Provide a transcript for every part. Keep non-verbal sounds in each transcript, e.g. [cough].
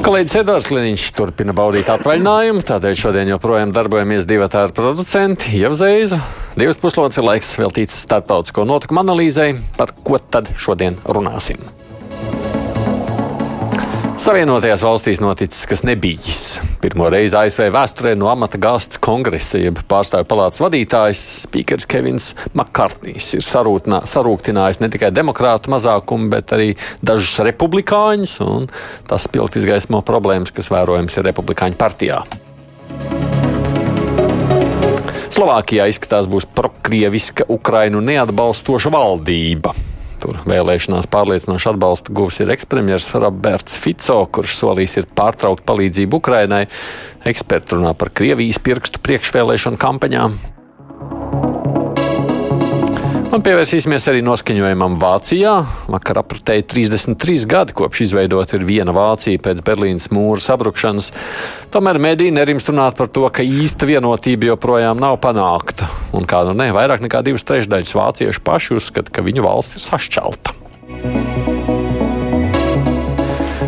Kolēģis Edvards Liniņš turpina baudīt atvaļinājumu, tādēļ šodien joprojām darbojamies divi ar producenti. Jau zēza, divas puslodes ir laiks veltīts starptautisko notikumu analīzei, par ko tad šodien runāsim. Savienotajās valstīs noticis kas nebijis. Pirmo reizi ASV vēsturē no amata gāsts kongresa, jeb pārstāvju palātas vadītājs, spīkers Kevins Makartnīs, ir sarūtnā- sarūktinājis ne tikai demokrātu mazākumu, bet arī dažus republikāņus, un tas spilgt izgaismo problēmas, kas vērojams ir republikāņu partijā. Slovākijā izskatās būs prokrieviska Ukrainu neatbalstoša valdība. Tur vēlēšanās pārliecinoši atbalstu guvis ir ekspremjerministrs Roberts Fico, kurš solīs ir pārtraukt palīdzību Ukrainai. Eksperti runā par Krievijas pirkstu priekšvēlēšanu kampaņām. Un pievērsīsimies arī noskaņojumam Vācijā. Vakar apritēja 33 gadi, kopš izveidota ir viena Vācija pēc Berlīnas mūra sabrukšanas. Tomēr mediji nerimst runāt par to, ka īsta vienotība joprojām nav panākta. Un kā nu ne, vairāk nekā divas trešdaļas vāciešu paši uzskata, ka viņu valsts ir sašķelta.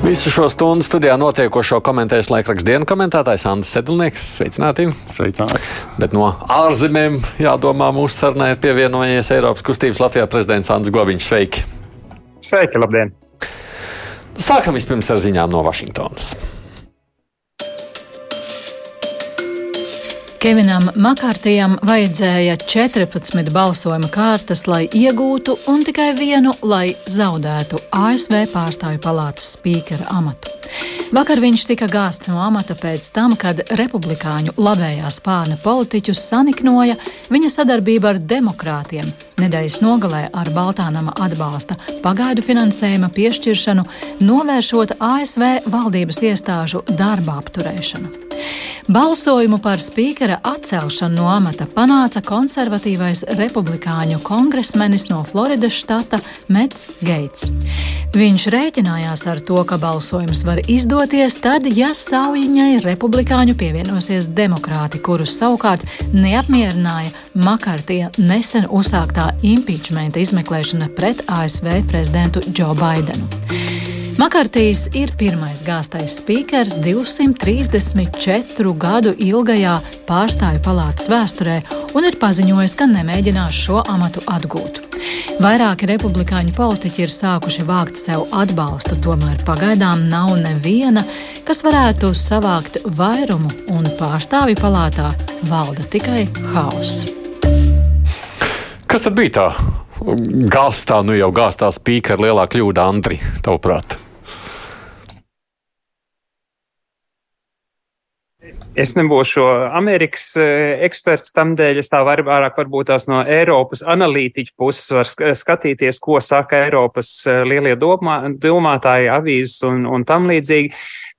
Visu šo stundu studijā notiekošo komentēs laikraksta dienas komentētājs Andris Sedlnieks. Sveicināti! Sveicināti. Bet no ārzemēm jādomā mūsu sarunai ir pievienojies Eiropas kustības Latvijā prezidents Andris Gobiņš. Sveiki! Sveiki, labdien! Sākam vispirms ar ziņām no Vašingtonas. Kevinam Makārtijam vajadzēja 14 balsojuma kārtas, lai iegūtu, un tikai vienu, lai zaudētu ASV pārstāvju palātas spīkera amatu. Vakar viņš tika gāzts no amata pēc tam, kad republikāņu labējā spārna politiķus saniknoja viņa sadarbība ar demokrātiem. Nedēļas nogalē ar Baltānama atbalsta pagaidu finansējuma piešķiršanu, novēršot ASV valdības iestāžu darba apturēšanu. Balsojumu par spīkera atcelšanu no amata panāca konservatīvais republikāņu kongresmenis no Floridas štata Mets Geits. Viņš rēķinājās ar to, ka balsojums var izdoties tad, ja saujiņai republikāņu pievienosies demokrāti, kurus savukārt neapmierināja Makartija nesen uzsāktā impeachmenta izmeklēšana pret ASV prezidentu Joe Baidenu. Makartīs ir pirmais gāztais spīkers 234 gadu ilgajā pārstāju palātas vēsturē un ir paziņojis, ka nemēģinās šo amatu atgūt. Vairāki republikāņu politiķi ir sākuši vākt sev atbalstu, tomēr pagaidām nav neviena, kas varētu savākt vairumu, un pārstāvju palātā valda tikai haoss. Kas tad bija tā? Gāztā, nu jau gāztā spīkera lielā kļūda, Andri, tavuprāt? Es nebūšu Amerikas eh, eksperts tam dēļ, es tā var, vairāk varbūt tās no Eiropas analītiķu puses var sk- skatīties, ko saka Eiropas eh, lielie domā, domātāji, avīzes un, un tam līdzīgi.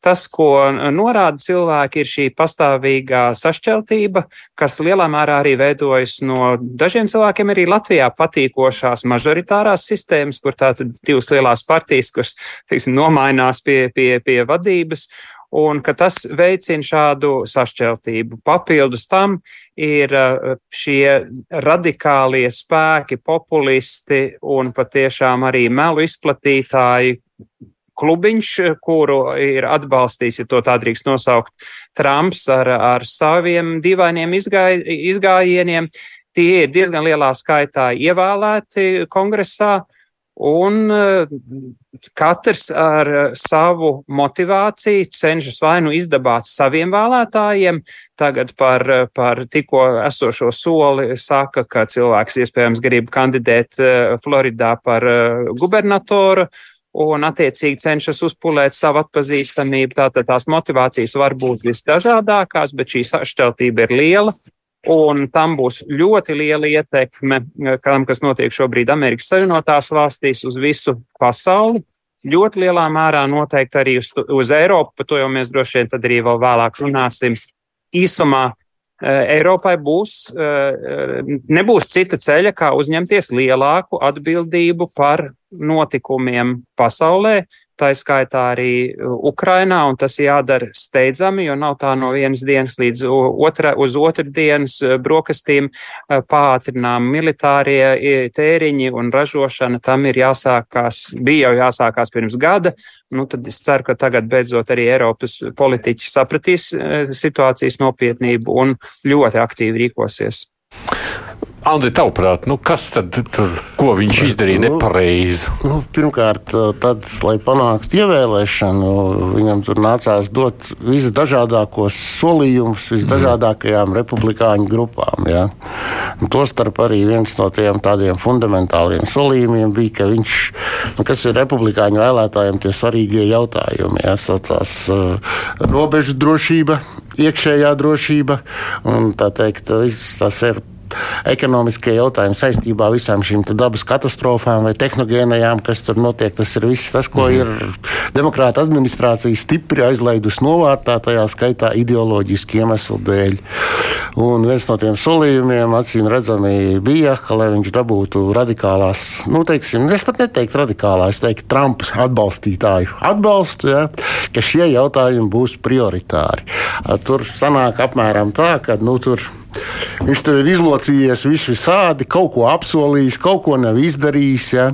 Tas, ko norāda cilvēki, ir šī pastāvīgā sašķeltība, kas lielā mērā arī veidojas no dažiem cilvēkiem. Arī Latvijā patīkošās mažoritārās sistēmas, kur tātad divas lielās partijas, kas, teiksim, nomainās pie, pie, pie vadības, un ka tas veicina šādu sašķeltību. Papildus tam ir uh, šie radikālie spēki, populisti un patiešām arī melu izplatītāji, klubiņš, kuru ir atbalstījis, ja to tā drīkst nosaukt, Trumps ar, ar saviem dīvainiem izgāj, izgājieniem. Tie ir diezgan lielā skaitā ievēlēti kongresā, un uh, katrs ar savu motivāciju cenšas vai nu izdabāt saviem vēlētājiem, tagad par, par tikko esošo soli saka, ka cilvēks iespējams grib kandidēt Floridā par gubernatoru, un attiecīgi cenšas uzpulēt savu atpazīstamību. Tātad tās motivācijas var būt visdažādākās, bet šī sašķeltība ir liela. Un tam būs ļoti liela ietekme, kam, kas notiek šobrīd Amerikas Savienotās valstīs, uz visu pasauli. Ļoti lielā mērā noteikti arī uz, uz Eiropu, par to jau mēs droši vien tad arī vēl vēlāk runāsim. Īsumā Eiropai būs, nebūs cita ceļa, kā uzņemties lielāku atbildību par notikumiem pasaulē, tā skaitā arī Ukrainā, un tas jādara steidzami, jo nav tā no vienas dienas līdz otra, uz otru dienas brokastīm pātrinām militārie tēriņi un ražošana. Tam ir jāsākās, bija jau jāsākās pirms gada, nu tad es ceru, ka tagad beidzot arī Eiropas politiķi sapratīs situācijas nopietnību un ļoti aktīvi rīkosies. Andri, tavuprāt, nu kas tad tur, ko viņš izdarīja nu, nepareizi? Nu, pirmkārt, tad, lai panāktu ievēlēšanu, viņam tur nācās dot visdažādākos solījumus visdažādākajām republikāņu grupām. Ja? Tostarp arī viens no tiem tādiem fundamentāliem solījumiem bija, ka viņš, nu, kas ir republikāņu vēlētājiem tie svarīgie jautājumi, ja? saucās uh, robežu drošība, iekšējā drošība un tā teikt, viss tas ir ekonomiskie jautājumi saistībā ar visām šīm dabas katastrofām vai tehnogēnajām, kas tur notiek. Tas ir viss tas, ko mhm. ir demokrāta administrācija stipri aizlaidusi novārtā, tajā skaitā ideoloģiski iemeslu dēļ. Un viens no tiem solījumiem, acīm redzami, bija, ka, lai viņš dabūtu radikālās, nu, teiksim, es pat neteiktu radikālās, es teiktu, Trumpa atbalstītāju atbalstu, ja, ka šie jautājumi būs prioritāri. Tur sanāk apmēram tā, ka, nu, tur Viņš tur ir izlocījies vis visādi, kaut ko apsolījis, kaut ko nav izdarījis. Ja?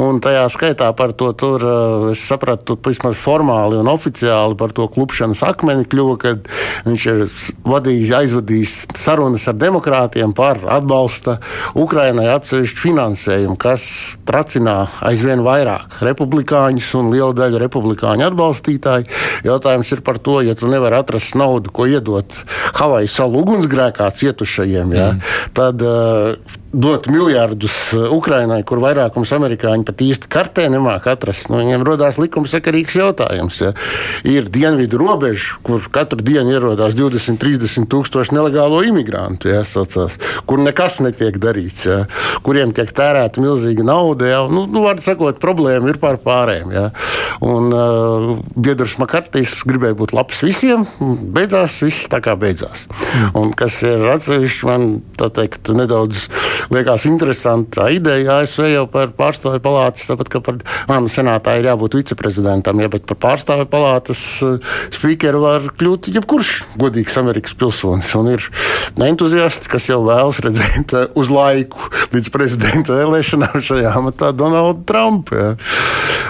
Un tajā skaitā par to tur, eh, es sapratu, vismaz formāli un oficiāli par to klupšanas akmeni kļuva, kad viņš ir vadījis, aizvadījis sarunas ar demokrātiem par atbalsta Ukrainai atsevišķu finansējumu, kas tracinā aizvien vairāk republikāņus un lielu daļu republikāņu atbalstītāju. Jautājums ir par to, ja tu nevari atrast naudu, ko iedot Havaju salu ugunsgrēkā cietušajiem, ja, mm. tad uh, dot miljardus uh, Ukrainai, kur vairākums amerikāņu pat īsti kartē nemāk atrast. Nu, viņiem rodās likumsakarīgs jautājums. Ja. Ir dienvidu robeža, kur katru dienu ierodās 20, 30 tūkstoši nelegālo imigrantu, ja, saucās, kur nekas netiek darīts, ja, kuriem tiek tērēta milzīga nauda. Ja. Nu, nu, var sakot, problēma ir pār pārējiem. Ja. Un uh, Biedrs Makartīs gribēja būt labs visiem, beidzās viss tā kā beidzās. Un kas ir atsevišķi man teikt, nedaudz liekas interesanta ideja ASV jau par pārstāvju palātas, tāpat kā par manu senātā ir jābūt viceprezidentam, ja, bet par pārstāvju palātas eh, spīkeru var kļūt jebkurš godīgs Amerikas pilsonis. Un ir entuziasti, kas jau vēlas redzēt eh, uz laiku līdz prezidenta vēlēšanām šajā amatā Donaldu Trumpu. Ja.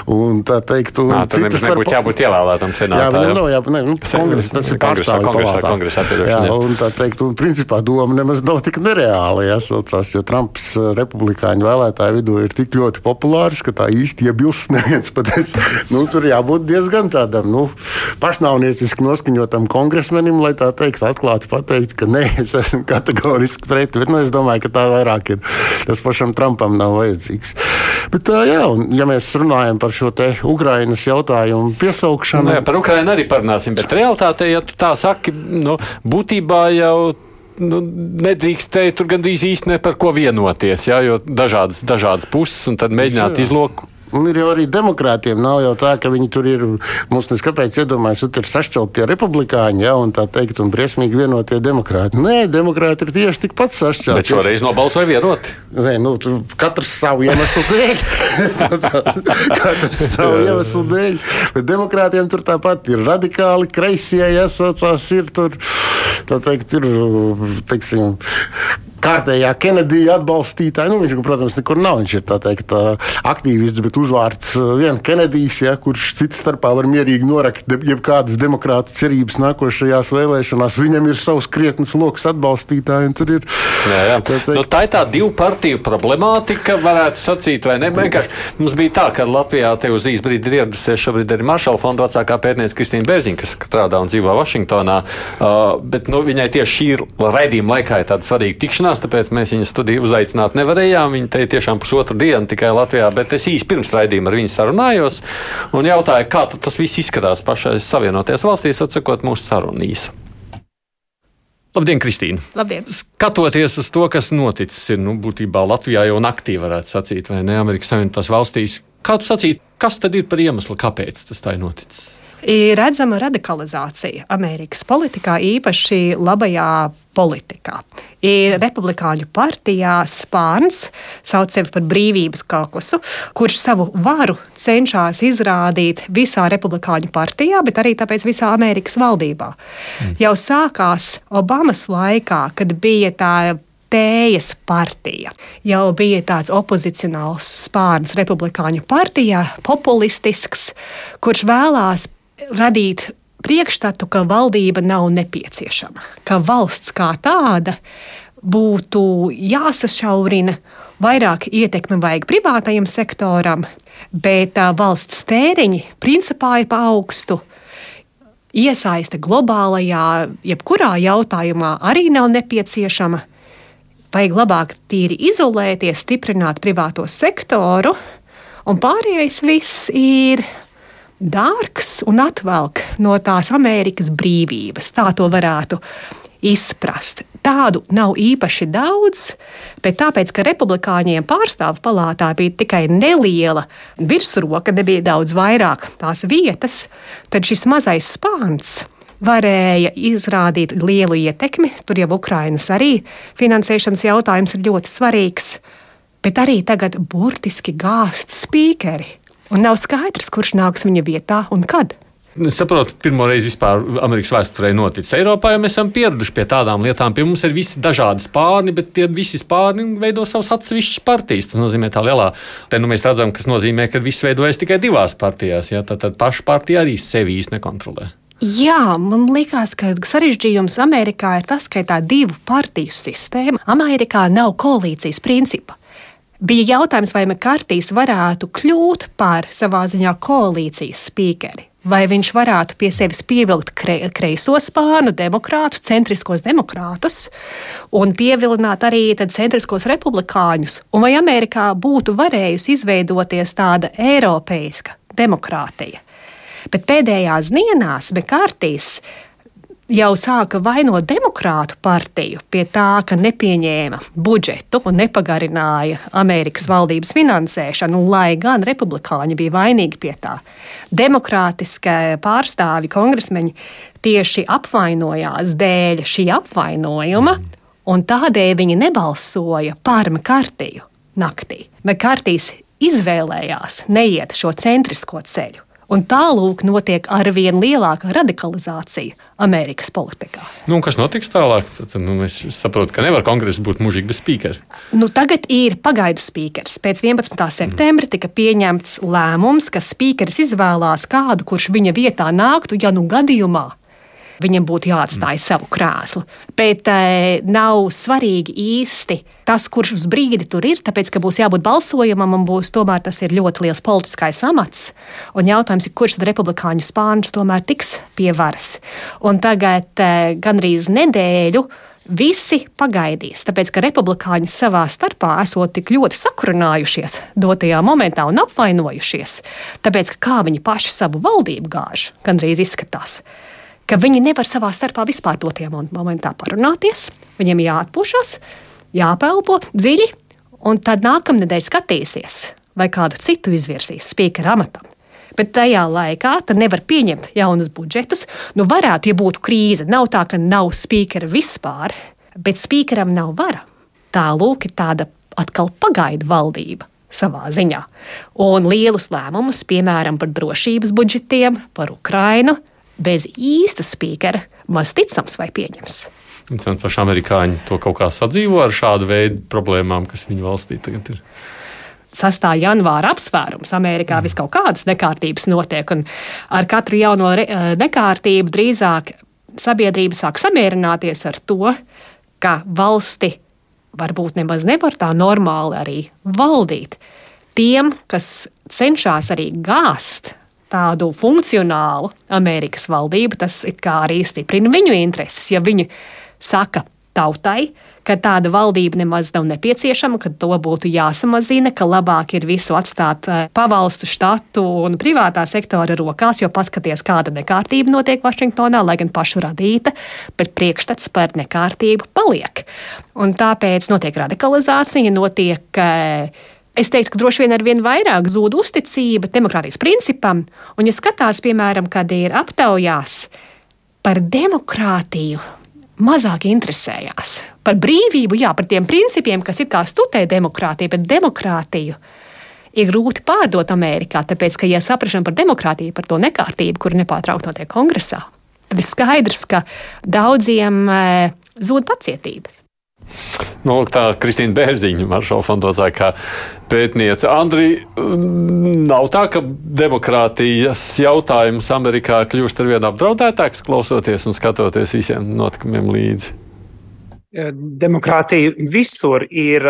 Un tā teikt, un Nā, citas starp... nebūtu jābūt ievēlētam senātā. Jā, nu, jā, ne, nu, kongres, tas ir pārstāvju palātā. Kongresā, kongresā, jā, un tā teikt, un principā doma nemaz nav tik nereāla, jāsaucās, jo Trumps eh, republikāņu vēlētāju vidū ir tik ļoti populārs, ka tā īsti iebilst [laughs] neviens. Es, nu, tur jābūt diezgan tādam nu, pašnāvnieciski noskaņotam kongresmenim, lai tā teikt, atklāti pateikt, ka nē, es esmu kategoriski pret. Bet nu, es domāju, ka tā vairāk ir. Tas pašam Trumpam nav vajadzīgs. Bet, jā, un, ja mēs runājam par šo Ukraiņas jautājumu piesaukšanu, nu, jā, par Ukraiņu arī parunāsim. Bet realitātē, ja tu tā saki, nu, būtībā jau nu, nedrīkstēja tur gandrīz īsti ne par ko vienoties, jā, jo dažādas, dažādas puses, un tad mēģināt izlokot. Un ir jau arī demokrātiem. Nav jau tā, ka viņi tur ir. Mums nes kāpēc iedomājas, tur ir sašķeltie republikāņi, ja, un tā teikt, un briesmīgi vienotie demokrāti. Nē, demokrāti ir tieši tikpat sašķelti. Bet šoreiz nobalsoja vienoti. Nē, nu, katrs savu iemeslu dēļ. [laughs] katrs savu iemeslu dēļ. Bet demokrātiem tur tāpat ir radikāli kreisie, jāsaucās, ir tur, tā teikt, ir, teiksim, kārtējā Kenedija atbalstītāja. Nu, viņš, protams, nekur nav. Viņš ir teikt, aktīvists, bet uzvārds viens Kenedijs, ja, kurš cits starpā var mierīgi norakt jebkādas demokrāta cerības nākošajās vēlēšanās. Viņam ir savs krietnes lokus atbalstītāji. Ir, jā, jā. Tā, teikt, nu, tā ir tā divu partiju problemātika, varētu sacīt, vai ne? Vienkārši mums bija tā, ka Latvijā te uz īsu brīdi ir ieradusies šobrīd arī Maršala fonda vecākā pētniece Kristīna Bērziņa, kas strādā un dzīvo Vašingtonā. Uh, bet nu, viņai tieši šī raidījuma laikā ir tāda svarīga tikšanās tikšanās, tāpēc mēs viņu studiju uzaicināt nevarējām. Viņa te tiešām pusotru dienu tikai Latvijā, bet es īsi pirms raidījuma ar viņu sarunājos un jautāju, kā tas viss izskatās pašais Savienotajās valstīs, atsakot mūsu sarunīs. Labdien, Kristīna! Labdien! Skatoties uz to, kas noticis, ir nu, būtībā Latvijā jau naktī, varētu sacīt, vai ne Amerikas Savienotās valstīs, kā tu sacītu, kas tad ir par iemeslu, kāpēc tas tā ir noticis? Ir redzama radikalizācija Amerikas politikā, īpaši labajā politikā. Ir republikāņu partijā spārns, sauc sevi par brīvības kakusu, kurš savu varu cenšas izrādīt visā republikāņu partijā, bet arī tāpēc visā Amerikas valdībā. Mm. Jau sākās Obamas laikā, kad bija tā Tējas partija jau bija tāds opozicionāls spārns republikāņu partijā, populistisks, kurš vēlās radīt priekšstatu, ka valdība nav nepieciešama, ka valsts kā tāda būtu jāsašaurina, vairāk ietekme vajag privātajam sektoram, bet valsts tēriņi principā ir pa augstu. Iesaiste globālajā, jebkurā jautājumā arī nav nepieciešama. Vajag labāk tīri izolēties, stiprināt privāto sektoru, un pārējais viss ir dārgs un atvelk no tās Amerikas brīvības. Tā to varētu izprast. Tādu nav īpaši daudz, bet tāpēc, ka republikāņiem pārstāvu palātā bija tikai neliela virsroka, nebija daudz vairāk tās vietas, tad šis mazais spāns varēja izrādīt lielu ietekmi. Tur jau Ukrainas arī finansēšanas jautājums ir ļoti svarīgs, bet arī tagad burtiski gāzt spīkeri Un nav skaidrs, kurš nāks viņa vietā un kad. Es saprotu, pirmo reizi vispār Amerikas vēsturē noticis. Eiropā jau mēs esam pieraduši pie tādām lietām. Pie mums ir visi dažādi spārni, bet tie visi spārni veido savas atsevišķas partijas. Tas nozīmē, tā lielā. Te nu mēs redzam, kas nozīmē, ka viss veidojas tikai divās partijās. Ja? Tad, tad paša partija arī sevi īsti nekontrolē. Jā, man liekas, ka sarežģījums Amerikā ir tas, ka tā divu partiju sistēma. Amerikā nav koalīcijas principa. Bija jautājums, vai Makārtīs varētu kļūt par savā ziņā koalīcijas spīkeri. Vai viņš varētu pie sevis pievilkt kre, kreiso spānu, demokrātu, centriskos demokrātus un pievilināt arī centriskos republikāņus? Un vai Amerikā būtu varējusi izveidoties tāda eiropeiska demokrātija? Bet pēdējās dienās Mekārtīs jau sāka vainot demokrātu partiju pie tā, ka nepieņēma budžetu un nepagarināja Amerikas valdības finansēšanu, lai gan republikāņi bija vainīgi pie tā. Demokrātiskie pārstāvi, kongresmeņi tieši apvainojās dēļ šī apvainojuma, un tādēļ viņi nebalsoja par Mekārtiju naktī. Mekārtīs izvēlējās neiet šo centrisko ceļu. Un tālūk notiek arvien lielāka radikalizācija Amerikas politikā. Nu, kas notiks tālāk? Tad, nu, es saprotu, ka nevar kongress būt mūžīgi bez spīkera. Nu, tagad ir pagaidu spīkers. Pēc 11. septembra tika pieņemts lēmums, ka spīkers izvēlās kādu, kurš viņa vietā nāktu, ja nu gadījumā viņam būtu jāatstāj mm. savu krēslu. Bet e, nav svarīgi īsti tas, kurš uz brīdi tur ir, tāpēc, ka būs jābūt balsojumam, un būs tomēr tas ir ļoti liels politiskais amats. Un jautājums ir, kurš tad republikāņu spārns tomēr tiks pie varas. Un tagad e, gandrīz nedēļu. Visi pagaidīs, tāpēc ka republikāņi savā starpā esot tik ļoti sakurinājušies dotajā momentā un apvainojušies, tāpēc ka kā viņi paši savu valdību gāž, gandrīz izskatās ka viņi nevar savā starpā vispār dotajā momentā parunāties. Viņiem jāatpūšas, jāpelpo dziļi, un tad nākamnedēļ skatīsies, vai kādu citu izvirzīs spīkera amatam. Bet tajā laikā nevar pieņemt jaunus budžetus. Nu, varētu, ja būtu krīze, nav tā, ka nav spīkera vispār, bet spīkeram nav vara. Tā lūk, ir tāda atkal pagaidu valdība savā ziņā. Un lielus lēmumus, piemēram, par drošības budžetiem, par Ukrainu, bez īsta spīkera maz ticams vai pieņems. Interesanti, paši amerikāņi to kaut kā sadzīvo ar šādu veidu problēmām, kas viņu valstī tagad ir. 6. janvāra apsvērums. Amerikā mm. vis kaut kādas nekārtības notiek, un ar katru jauno eh, nekārtību drīzāk sabiedrība sāk samierināties ar to, ka valsti varbūt nemaz nevar tā normāli arī valdīt. Tiem, kas cenšas arī gāzt tādu funkcionālu Amerikas valdību, tas arī stiprina viņu intereses. Ja viņi saka tautai, ka tāda valdība nemaz nav nepieciešama, ka to būtu jāsamazina, ka labāk ir visu atstāt eh, pavalstu, štatu un privātā sektora rokās, jo paskaties, kāda nekārtība notiek Vašingtonā, lai gan pašu radīta, bet priekšstats par nekārtību paliek. Un tāpēc notiek radikalizācija, notiek uh, es teiktu, ka droši vien ar vien vairāk zūd uzticība demokrātijas principam. Un, ja skatās, piemēram, kad ir aptaujās par demokrātiju, mazāk interesējās. Par brīvību, jā, par tiem principiem, kas ir kā studē demokrātiju, bet demokrātiju ir grūti pārdot Amerikā, tāpēc, ka, ja saprašana par demokrātiju, par to nekārtību, kur nepārtraukti notiek kongresā, tad ir skaidrs, ka daudziem e, zūd pacietības. Nu, tā Kristīna Bērziņa, Maršala Fondozā, kā pētniece. Andri, nav tā, ka demokrātijas jautājums Amerikā kļūst ar vien apdraudētāks, klausoties un skatoties visiem notikumiem līdzi. Demokrātija visur ir,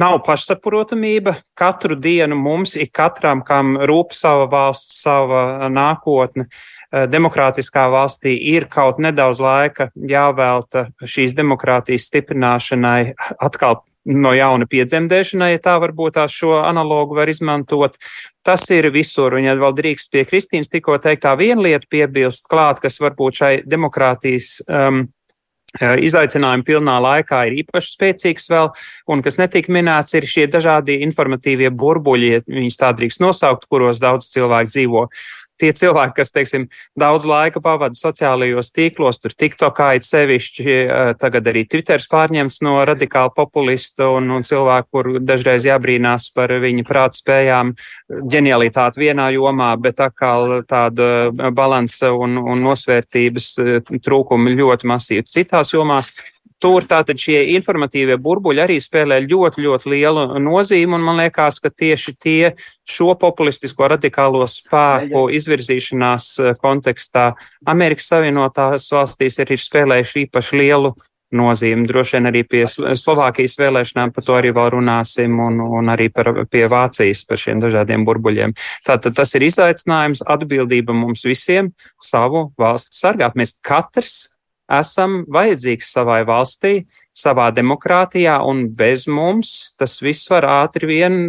nav pašsaprotamība. Katru dienu mums ir katram, kam rūp sava valsts, sava nākotne. Eh, demokrātiskā valstī ir kaut nedaudz laika jāvelta šīs demokrātijas stiprināšanai, atkal no jauna piedzemdēšanai, ja tā varbūt tās šo analogu var izmantot. Tas ir visur, un ja vēl drīkst pie Kristīnas tikko teiktā viena lieta piebilst klāt, kas varbūt šai demokrātijas um, eh, Izaicinājumi pilnā laikā ir īpaši spēcīgs vēl, un kas netika minēts, ir šie dažādi informatīvie burbuļi, viņus tā drīkst nosaukt, kuros daudz cilvēku dzīvo tie cilvēki, kas, teiksim, daudz laika pavada sociālajos tīklos, tur TikTokā it sevišķi, eh, tagad arī Twitters pārņemts no radikāla populista un, un cilvēku, kur dažreiz jābrīnās par viņa prāta spējām, ģenialitāti vienā jomā, bet atkal tāda balansa un, un nosvērtības eh, trūkumi ļoti masīvi citās jomās. Tur tātad šie informatīvie burbuļi arī spēlē ļoti, ļoti lielu nozīmi, un man liekas, ka tieši tie šo populistisko radikālo spēku izvirzīšanās eh, kontekstā Amerikas Savienotās valstīs ir spēlējuši īpaši lielu nozīmi. Droši vien arī pie Slovākijas vēlēšanām par to arī vēl runāsim, un, un arī par, pie Vācijas par šiem dažādiem burbuļiem. Tātad tas ir izaicinājums, atbildība mums visiem savu valsti sargāt. Mēs katrs esam vajadzīgs savai valstī, savā demokrātijā, un bez mums tas viss var ātri vien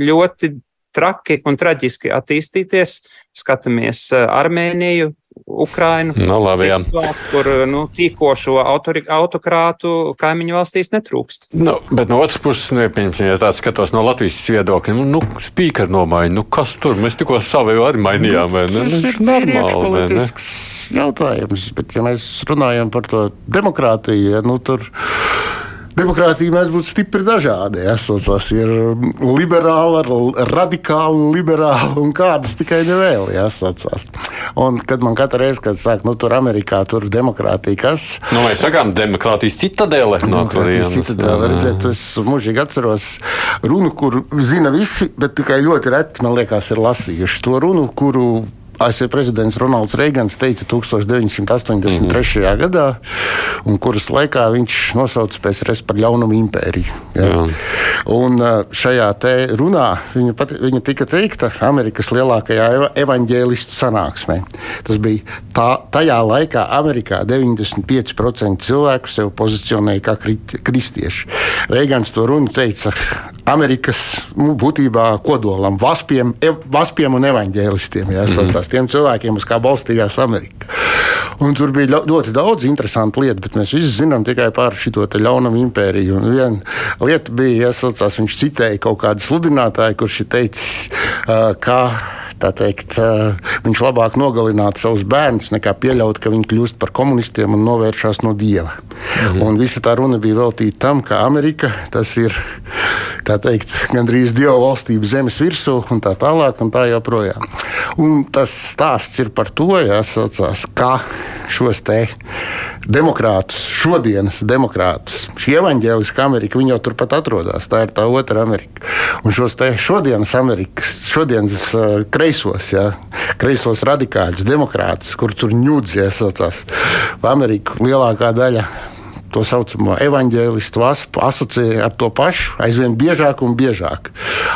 ļoti traki un traģiski attīstīties. Skatāmies eh, Armēniju, Ukrainu, nu, labi, valsts, kur nu, tīkošo autokrātu kaimiņu valstīs netrūkst. Nu, bet no otras puses, nepieņemsim, ja tāds skatos no Latvijas viedokļa, nu, nu spīkeri nomaiņa, nu kas tur, mēs tikko savu arī mainījām, vai ne? Tas nu, ir normāli, jautājums, bet ja mēs runājam par to demokrātiju, ja, nu tur demokrātija mēdz būt stipri dažādi. Tas ir liberāli, radikāli, liberāli un kādas tikai nevēl. Jāsacās. Un kad man katru reizi, kad saka, nu tur Amerikā tur demokrātija, kas. Nu, mēs sakām, demokrātijas citadēle. Demokrātijas citadēle. Redziet, es mūžīgi atceros runu, kur zina visi, bet tikai ļoti reti, man liekas, ir lasījuši to runu, kuru ASV prezidents Ronalds Reigans teica 1983. Mm. gadā, un kuras laikā viņš nosauca PSRS par ļaunumu impēriju. Ja? Jā. Un šajā runā viņa, pat, viņa tika teikta Amerikas lielākajā evaņģēlistu sanāksmē. Tas bija tā, tajā laikā Amerikā 95% cilvēku sev pozicionēja kā kristieši. Reigans to runu teica Amerikas nu, būtībā kodolam, vaspiem, ev, vaspiem un evaņģēlistiem. Ja, mm. Tiem cilvēkiem, uz kā balstījās Amerika. Un tur bija ļoti daudz interesantu lietu, bet mēs visi zinām tikai par šo ļaunumu impēriju. Un viena lieta bija, ja viņš citēja kaut kādu sludinātāju, kurš ir teicis, ka teikt, viņš labāk nogalinātu savus bērnus, nekā pieļaut, ka viņi kļūst par komunistiem un novēršas no dieva. Mhm. Un visa tā runa bija veltīta tam, ka Amerika tas ir teikt, [laughs] gandrīz dieva valstība zemes virsū un tā tālāk un tā joprojām. Un tas stāsts ir par to, jāsaucās, ka šos te demokrātus, šodienas demokrātus, šī evaņģēliskā Amerika, viņi jau turpat atrodas. Tā ir tā otra Amerika. Un šos te šodienas Amerikas, šodienas uh, kreisos, ja, kreisos radikāļus, demokrātus, kur tur ņūdz, ja saucās, Ameriku lielākā daļa to saucamo evaņģēlistu vaspu asociē ar to pašu, aizvien biežāk un biežāk.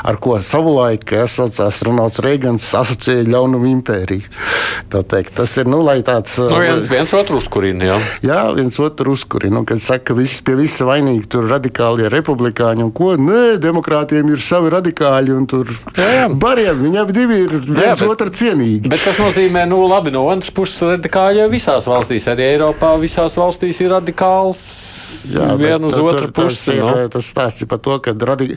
Ar ko savulaik, saucās Ronalds Reigans, asociēja ļaunumu impēriju. Tas ir, nu, tāds. Nu, viens, viens otru uzkurina, jā. Jā, viens otru uzkurina. Kad saka, ka viss pie visa vainīgi tur radikālie republikāņi un ko, nē, demokrātiem ir savi radikāļi un tur jā, jā. bariem, viņi abi divi ir viens jā, bet, otru cienīgi. Bet tas nozīmē, nu, labi, no otras puses radikāļi visās valstīs, arī Eiropā visās valstīs ir radikāls Jā, vienu uz otru pusi. Tas, ir, no? tas stāsts par to, ka radi,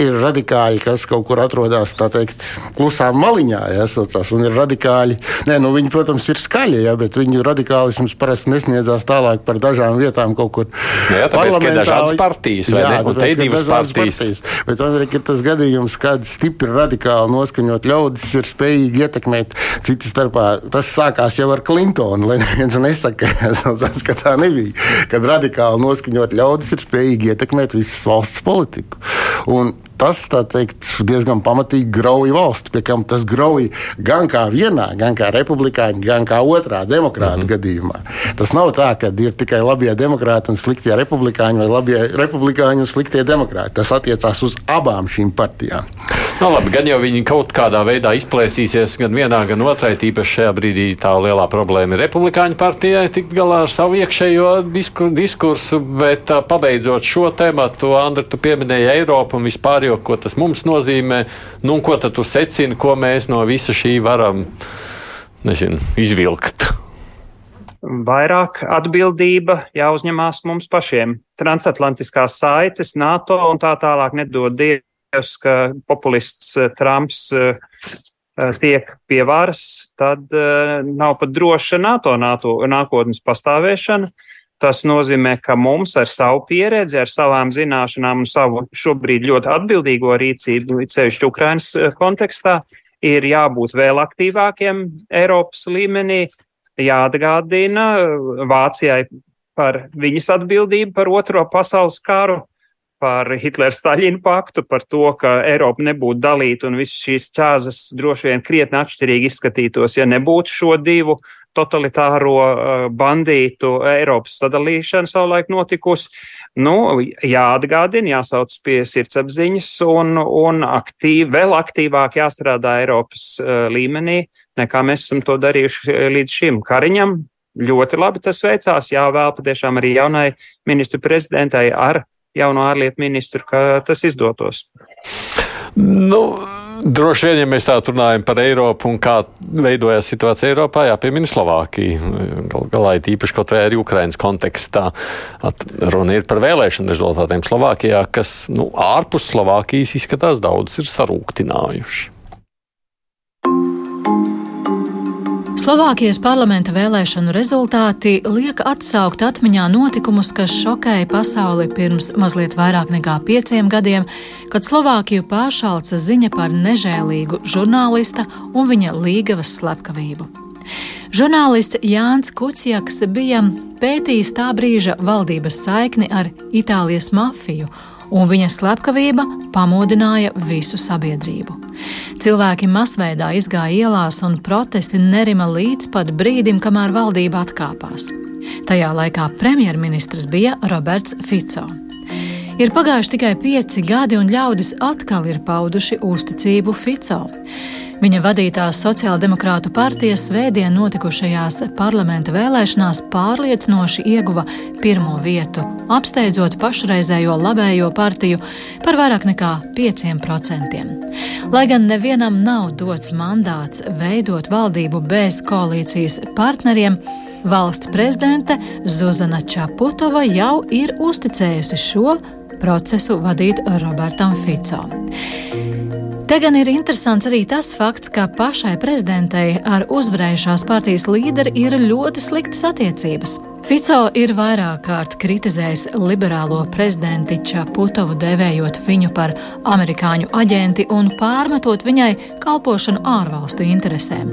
ir radikāļi, kas kaut kur atrodas teikt, klusā maliņā, ja, saucās, un ir radikāļi. Nē, nu, viņi, protams, ir skaļi, ja, bet viņu radikālisms parasti nesniedzās tālāk par dažām vietām kaut kur. Jā, tāpēc, ka ir dažādas partijas, vai jā, ne? Un te ir divas partijas. partijas. Bet man ir tas gadījums, kad stipri radikāli noskaņot ļaudis ir spējīgi ietekmēt citu starpā. Tas sākās jau ar Clintonu, lai neviens nesaka, [laughs] ka tā nebija. Kad radikāli noskaņot ļaudis ir spējīgi ietekmēt visas valsts politiku. Un tas teikt, diezgan pamatīgi grauj valsti. Pie kam tas grauj gan kā vienā, gan kā republikāņu, gan kā otrā demokrāta mm -hmm. gadījumā. Tas nav tā, ka ir tikai labie demokrāti un sliktie republikāņi vai labie republikāņi un sliktie demokrāti. Tas attiecās uz abām šīm partijām. No, nu, labi, gan jau viņi kaut kādā veidā izplēsīsies gan vienā, gan otrā. Tīpaši šajā brīdī tā lielā problēma ir republikāņu partijai tikt galā ar savu iekšējo diskur, diskursu. Bet pabeidzot šo tēmu, Andri, tu pieminēji Eiropu un vispār, jo, ko tas mums nozīmē. Nu, ko tad tu secini, ko mēs no visa šī varam nezinu, izvilkt? vairāk atbildība jāuzņemās mums pašiem. Transatlantiskās saites, NATO un tā tālāk nedod Dievu ka populists eh, Trumps eh, eh, tiek pie varas, tad nav pat droša NATO, NATO nākotnes pastāvēšana. Tas nozīmē, ka mums ar savu pieredzi, ar savām zināšanām un savu šobrīd ļoti atbildīgo rīcību, ceļšķi Ukrainas kontekstā, ir jābūt vēl aktīvākiem Eiropas līmenī, jāatgādina Vācijai par viņas atbildību par otro pasaules karu, par Hitlera-Staļina paktu, par to, ka Eiropa nebūtu dalīta un visas šīs ķāzes droši vien krietni atšķirīgi izskatītos, ja nebūtu šo divu totalitāro uh, bandītu Eiropas sadalīšana savulaik notikusi. Nu, jāatgādina, jāsauc pie sirdsapziņas un, un aktīv, vēl aktīvāk jāstrādā Eiropas uh, līmenī, nekā mēs esam to darījuši līdz šim Kariņam. Ļoti labi tas veicās, jāvēl patiešām arī jaunai ministru prezidentai ar jauno ārlietu ministru, ka tas izdotos. Nu. Droši vien, ja mēs tā runājam par Eiropu un kā veidojās situācija Eiropā, jāpiemina Slovākija. Galu galā ir īpaši kaut vai arī Ukrainas kontekstā. At, runa ir par vēlēšanu rezultātiem Slovākijā, kas nu, ārpus Slovākijas izskatās daudz ir sarūktinājuši. Slovākijas parlamenta vēlēšanu rezultāti liek atsaukt atmiņā notikumus, kas šokēja pasauli pirms mazliet vairāk nekā pieciem gadiem, kad Slovākiju pāršalca ziņa par nežēlīgu žurnālista un viņa līgavas slepkavību. Žurnālists Jānis Kuciaks bija pētījis tā brīža valdības saikni ar Itālijas mafiju un viņa slepkavība pamodināja visu sabiedrību. Cilvēki masveidā izgāja ielās, un protesti nerima līdz pat brīdim, kamēr valdība atkāpās. Tajā laikā premjerministrs bija Roberts Fico. Ir pagājuši tikai pieci gadi, un ļaudis atkal ir pauduši uzticību Fico. Viņa vadītās sociāldemokrātu partijas svētdien notikušajās parlamenta vēlēšanās pārliecinoši ieguva pirmo vietu, apsteidzot pašreizējo labējo partiju par vairāk nekā 5%. Lai gan nevienam nav dots mandāts veidot valdību bez koalīcijas partneriem, Valsts prezidente Zuzana Čaputova jau ir uzticējusi šo procesu vadīt Robertam Fico. Te gan ir interesants arī tas fakts, ka pašai prezidentei ar uzvarējušās partijas līderi ir ļoti sliktas attiecības. Fico ir vairāk kārt kritizējis liberālo prezidenti Čaputovu, devējot viņu par amerikāņu aģenti un pārmetot viņai kalpošanu ārvalstu interesēm.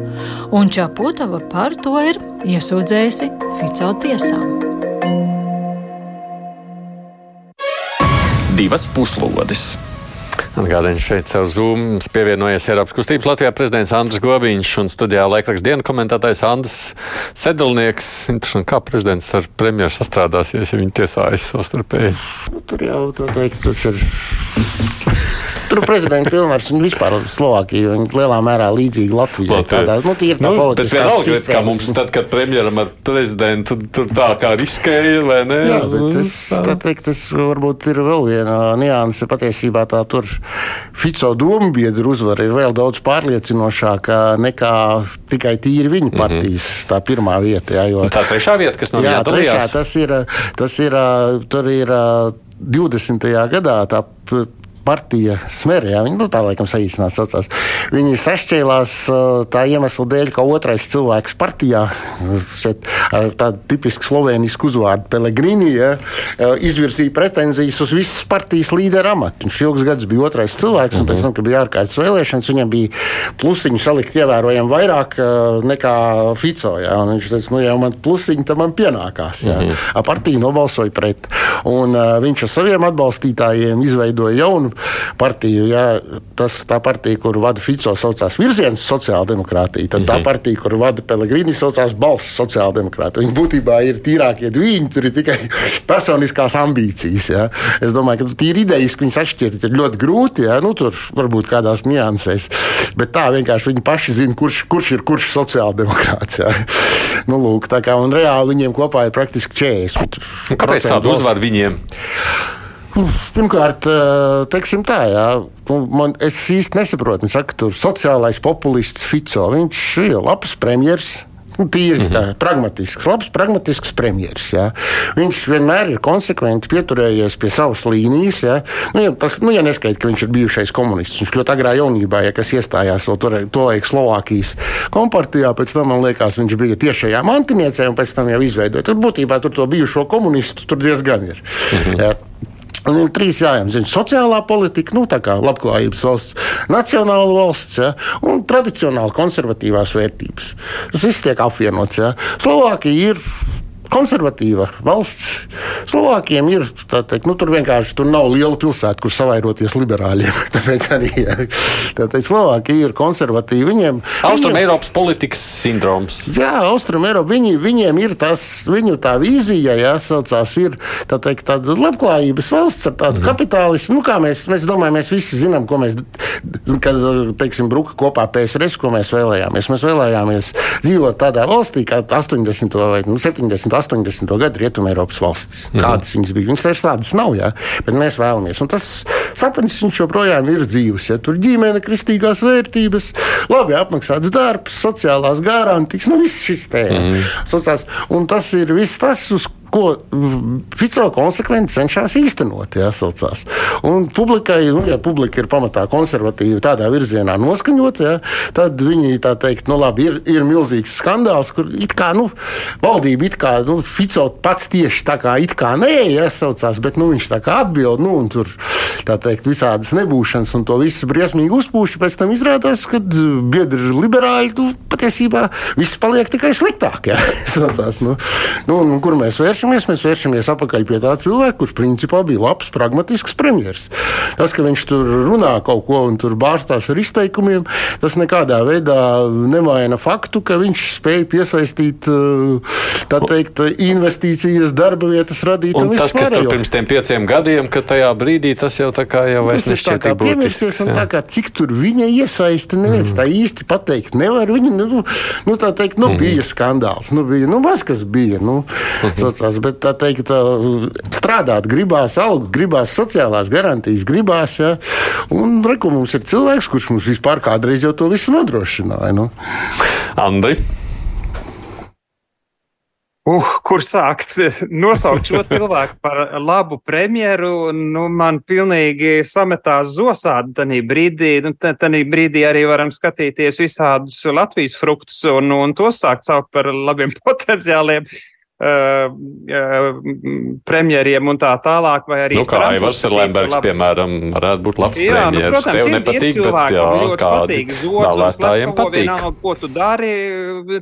Un Čaputova par to ir iesūdzējusi Fico tiesā. Divas puslodes! Atgādājot šeit caur Zoom pievienojies Eiropas kustības Latvijā prezidents Andris Gobiņš un studijā laikraksta dienu komentētājs Andris Sedlnieks. Interesanti, kā prezidents ar premjeru sastrādāsies, ja viņi tiesājas savstarpēji. Nu, tur jau tā teikt, tas ir Tur prezidenta pilnvars un vispār Slovākija ir lielā mērā līdzīga Latvijai. Tādā, nu, tie ir tā nu, politiskā sistēma. Kā mums tad, kad premjeram ar prezidentu tur tā kā riskēja, vai ne? Jā, bet nu, tas, tā teikt, tas varbūt ir vēl viena nianse. Patiesībā tā tur Fico dombiedru uzvara ir vēl daudz pārliecinošāka nekā tikai tīri viņa mhm. partijas mm -hmm. tā pirmā vieta. Jā, jo, tā trešā vieta, kas no jā, trešā, tas ir, tas ir, tur ir 20. gadā tā partija Smerē, ja, viņi nu, tā laikam saīsināt saucās. Viņi sašķēlās tā iemesla dēļ, ka otrais cilvēks partijā, šeit ar tādu tipisku slovenisku uzvārdu Pelegrini, ja, izvirzīja pretenzijas uz visas partijas līderu amatu. Viņš ilgus gadus bija otrais cilvēks, un pēc tam, kad bija ārkārtas vēlēšanas, viņam bija plusiņu salikt ievērojami vairāk nekā Fico. Ja, viņš teica, nu, ja man plusiņi, tad man pienākās. Ja. Mm -hmm. Partija nobalsoja pret. Un, uh, viņš ar saviem atbalstītājiem izveidoja jaunu partiju. Ja, tas tā partija, kur vada Fico, saucās Virziens sociāldemokrātija. Tad tā mhm. partija, kur vada Pelegrini, saucās Balss sociāldemokrātija. Viņi būtībā ir tīrākie divi, tur ir tikai personiskās ambīcijas. Ja. Es domāju, ka tīri idejiski viņus atšķirt ir ļoti grūti. Ja. Nu, tur varbūt kādās niansēs. Bet tā vienkārši viņi paši zina, kurš, kurš ir kurš sociāldemokrāts. Ja. Nu, lūk, kā, un reāli viņiem kopā ir praktiski 40. Kāpēc tādu uzvaru viņiem? Pirmkārt, eh, teiksim tā, jā, nu, man, es īsti nesaprotu. Saka, ka tur sociālais populists Fico. Viņš ir labs premjerministrs. Nu, tīri mm -hmm. pragmatisks, labs, pragmatisks premjerministrs. Ja. Viņš vienmēr ir konsekventi pieturējies pie savas līnijas. Ja. Nu, ja, tas, nu, ja neskaidrs, ka viņš ir bijušais komunists, viņš ļoti agrā jaunībā, ja kas iestājās to, to laiku Slovākijas kompartijā, pēc tam man liekas, viņš bija tiešajā mantiniecē un pēc tam jau izveidoja. Tur būtībā tur to bijušo komunistu tur diezgan ir. Mm -hmm. ja. Un ir trīs jājumi. Sociālā politika, nu, tā kā labklājības valsts, nacionāla valsts ja, un tradicionāli konservatīvās vērtības. Tas viss tiek apvienots. Ja. Slovākija ir konservatīva valsts. Slovākiem ir teikt, nu, tur vienkārši tur nav liela pilsēta, kur savairoties liberāļiem. [laughs] Tāpēc arī tā teikt, Slovākija ir konservatīva. Viņiem Austrum viņiem, Eiropas politikas sindroms. Jā, Austrum Eiropa, viņi, viņiem ir tas, viņu tā vīzija, jāsaucās, ir tā teikt, tāda labklājības valsts ar tādu mm. kapitālismu. Nu, kā mēs, mēs domājam, mēs visi zinām, ko mēs, kad, teiksim, bruka kopā PSRS, ko mēs vēlējāmies. Mēs vēlējāmies dzīvot tādā valstī, kā 80. vai nu, 70. 80. gadu Rietumēropas valstis. Mhm. Kādas viņas bija? Viņas vairs tādas nav, jā, bet mēs vēlamies. Un tas sapnis joprojām ir dzīves. Ja? Tur ģimene, kristīgās vērtības, labi apmaksāts darbs, sociālās garantijas, nu viss šis te. Mm. Sociās, un tas ir viss tas, uz ko Fico konsekventi cenšas īstenot. Jā, saucās. un publikai, nu, ja publika ir pamatā konservatīva, tādā virzienā noskaņot, jā, tad viņi tā teikt, nu, labi, ir, ir milzīgs skandāls, kur it kā nu, valdība, it kā nu, Fico pats tieši tā kā it kā nē, jāsaucās, bet nu, viņš tā kā atbild, nu, un tur tā teikt, visādas nebūšanas un to visu briesmīgi uzpūši. Pēc tam izrādās, ka biedri liberāļi nu, patiesībā viss paliek tikai sliktāk. Jā, [laughs] saucās, nu, nu, kur mēs vēršamies? Vēršamies, mēs vēršamies atpakaļ pie tā cilvēka, kurš principā bija labs, pragmatisks premjerministrs. Tas, ka viņš tur runā kaut ko un tur bārstās ar izteikumiem, tas nekādā veidā nemaina faktu, ka viņš spēja piesaistīt teikt, investīcijas, darba vietas, radīt. Un, un tas, kas tur pirms tiem pieciem gadiem, ka tajā brīdī tas jau tā kā jau vairs nešķiet tā piemirsies, un tā kā cik tur viņa iesaista, neviens mm. tā īsti pateikt nevar. Viņa, nu, nu tā teikt, nu, mm. bija skandāls, nu, bija, nu, maz kas bija, nu, mm gribās, bet tā teikt, strādāt gribās, algu gribās, sociālās garantijas gribās. Ja? Un reku mums ir cilvēks, kurš mums vispār kādreiz jau to visu nodrošināja. Nu. Andri. Uh, kur sākt? [laughs] Nosaukt šo cilvēku par labu premjeru, nu, man pilnīgi sametās zosādi tajā brīdī. Nu, tajā brīdī arī varam skatīties visādus Latvijas fruktus un, un tos sākt saukt par labiem [laughs] potenciāliem premjeriem un tā tālāk. Nu, kā Aivars Lembergs, piemēram, varētu būt labs jā, premjeras. Nu, protams, Tev ir, nepatīk, ir bet jā, kādi vēlētājiem patīk. Vienalga, ko tu dari,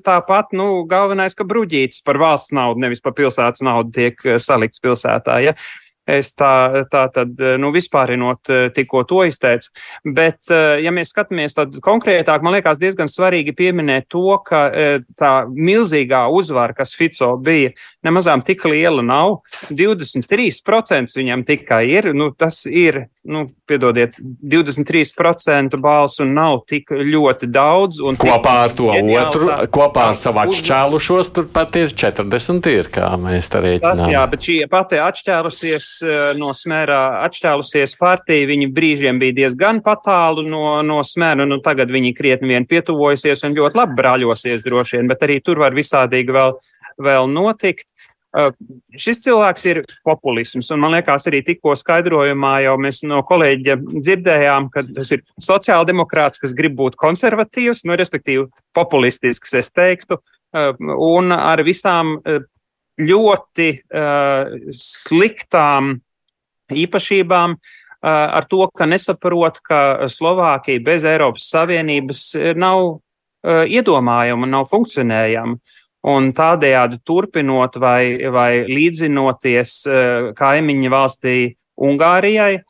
tāpat, nu, galvenais, ka bruģītis par valsts naudu, nevis par pilsētas naudu tiek salikts pilsētā. Ja? Uh, Es tā, tā tad, nu, vispārinot tikko to izteicu. Bet, ja mēs skatāmies tad konkrētāk, man liekas diezgan svarīgi pieminēt to, ka eh, tā milzīgā uzvara, kas Fico bija, nemazām tik liela nav. 23% viņam tikai ir. Nu, tas ir, nu, piedodiet, 23% balsu nav tik ļoti daudz. Kopā ar to otru, tā, kopā ar savu atšķēlušos, tur pat ir 40 ir, kā mēs tā rēķinām. Tas, jā, bet šī pati atšķēlusies Eh, no smērā atšķēlusies partija. Viņi brīžiem bija diezgan patālu no, no smēra, nu tagad viņi krietni vien pietuvojusies un ļoti labi brāļosies droši vien, bet arī tur var visādīgi vēl, vēl notikt. Šis cilvēks ir populisms, un man liekas, arī tikko skaidrojumā jau mēs no kolēģa dzirdējām, ka tas ir sociāldemokrāts, kas grib būt konservatīvs, nu, respektīvi populistisks, es teiktu, un ar visām ļoti sliktām īpašībām, ar to, ka nesaprot, ka Slovākija bez Eiropas Savienības nav iedomājama, nav funkcionējama un tādējādi turpinot vai, vai līdzinoties eh, kaimiņu valstī Ungārijai,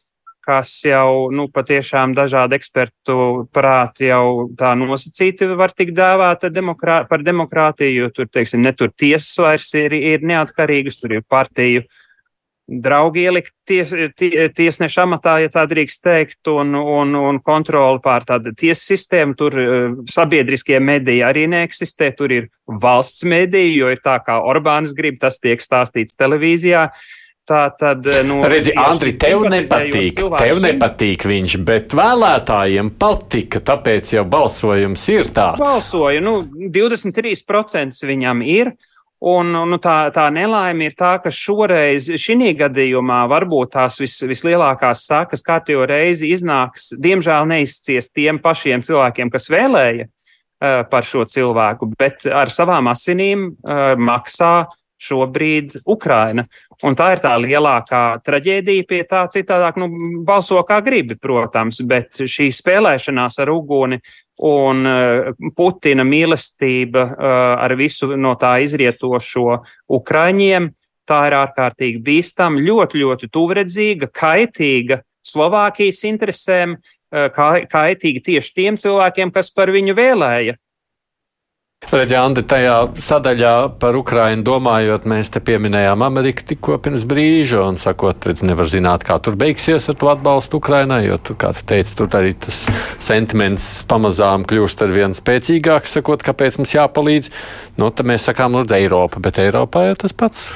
kas jau nu, patiešām dažādu ekspertu prāti jau tā nosacīti var tikt dēvēta demokrā, par demokrātiju, jo tur, teiksim, ne tur tiesas vairs ir, ir neatkarīgas, tur ir partiju uh, draugi ielikt ties, tie, tiesneša amatā, ja tā drīkst teikt, un, un, un kontroli pār tādu tiesu sistēmu. Tur uh, sabiedriskie mediji arī neeksistē, tur ir valsts mediji, jo ir tā, kā Orbāns grib, tas tiek stāstīts televīzijā. Tā tad, eh, nu, Redzi, Andri, tev nepatīk, tev nepatīk viņš, bet vēlētājiem patika, tāpēc jau balsojums ir tāds. Balsoja, nu, 23% viņam ir. Un, nu, tā, tā nelaime ir tā, ka šoreiz, šī gadījumā, varbūt tās vis, vislielākās sakas kārtējo reizi iznāks, diemžēl neizcies tiem pašiem cilvēkiem, kas vēlēja uh, par šo cilvēku, bet ar savām asinīm uh, maksā šobrīd Ukraina. Un tā ir tā lielākā traģēdija pie tā citādāk, nu, balso kā gribi, protams, bet šī spēlēšanās ar uguni un uh, Putina mīlestība uh, ar visu no tā izrietošo Ukraiņiem, tā ir ārkārtīgi bīstama, ļoti, ļoti tuvredzīga, kaitīga Slovākijas interesēm, uh, kaitīga tieši tiem cilvēkiem, kas par viņu vēlēja. Redziet, Andi, tajā sadaļā par Ukrajinu domājot, mēs te pieminējām Ameriku tikko pirms brīža, un sakot, redz, nevar zināt, kā tur beigsies ar to atbalstu Ukrainai, jo, tu, kā tu teici, tur arī tas sentiments pamazām kļūst ar vien spēcīgāks, sakot, kāpēc mums jāpalīdz. Nu, tad mēs sakām, lūdzu, Eiropa, bet Eiropā ir tas pats.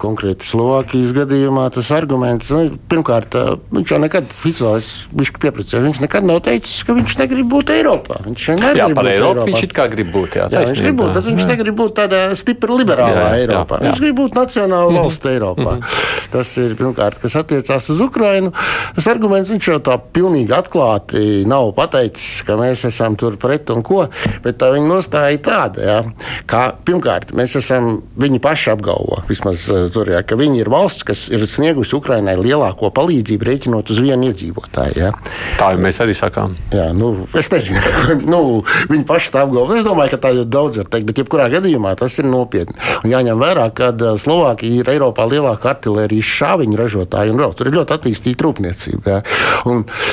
Konkrēti Slovākijas gadījumā tas arguments, nu, pirmkārt, viņš jau nekad, Ficels, viņš piepracēja, viņš nekad nav teicis, ka viņš negrib būt Eiropā. Viņš jā, par Eiropu Eiropā. viņš it kā grib būt, jā. Jā viņš grib būt, bet viņš jā. negrib būt tādā stipra liberālā jā, Eiropā. Jā, jā. Viņš grib būt nacionāla mm -hmm. valsts Eiropā. Mm -hmm. Tas ir pirmkārt, kas attiecās uz Ukrainu. Tas arguments viņš jau tā pilnīgi atklāti nav pateicis, ka mēs esam tur pret un ko, bet tā viņa nostāja tāda, jā, ka pirmkārt mēs esam viņi paši apgalvo, vismaz eh, tur, jā, ka viņi ir valsts, kas ir sniegusi Ukrainai lielāko palīdzību rēķinot uz vienu iedzīvotāju. Jā. Tā jau mēs arī sakām. Jā, nu, es nezinu, [laughs] nu, viņi paši tā apgalvo. Es domāju, ka tā ir daudz var teikt, bet jebkurā gadījumā tas ir nopietni. Un jāņem vērā, ka Slovākija ir Eiropā lielākā artērijas šāviņu ražotāja un vēl tur ir ļoti attīstīta rūpniecība.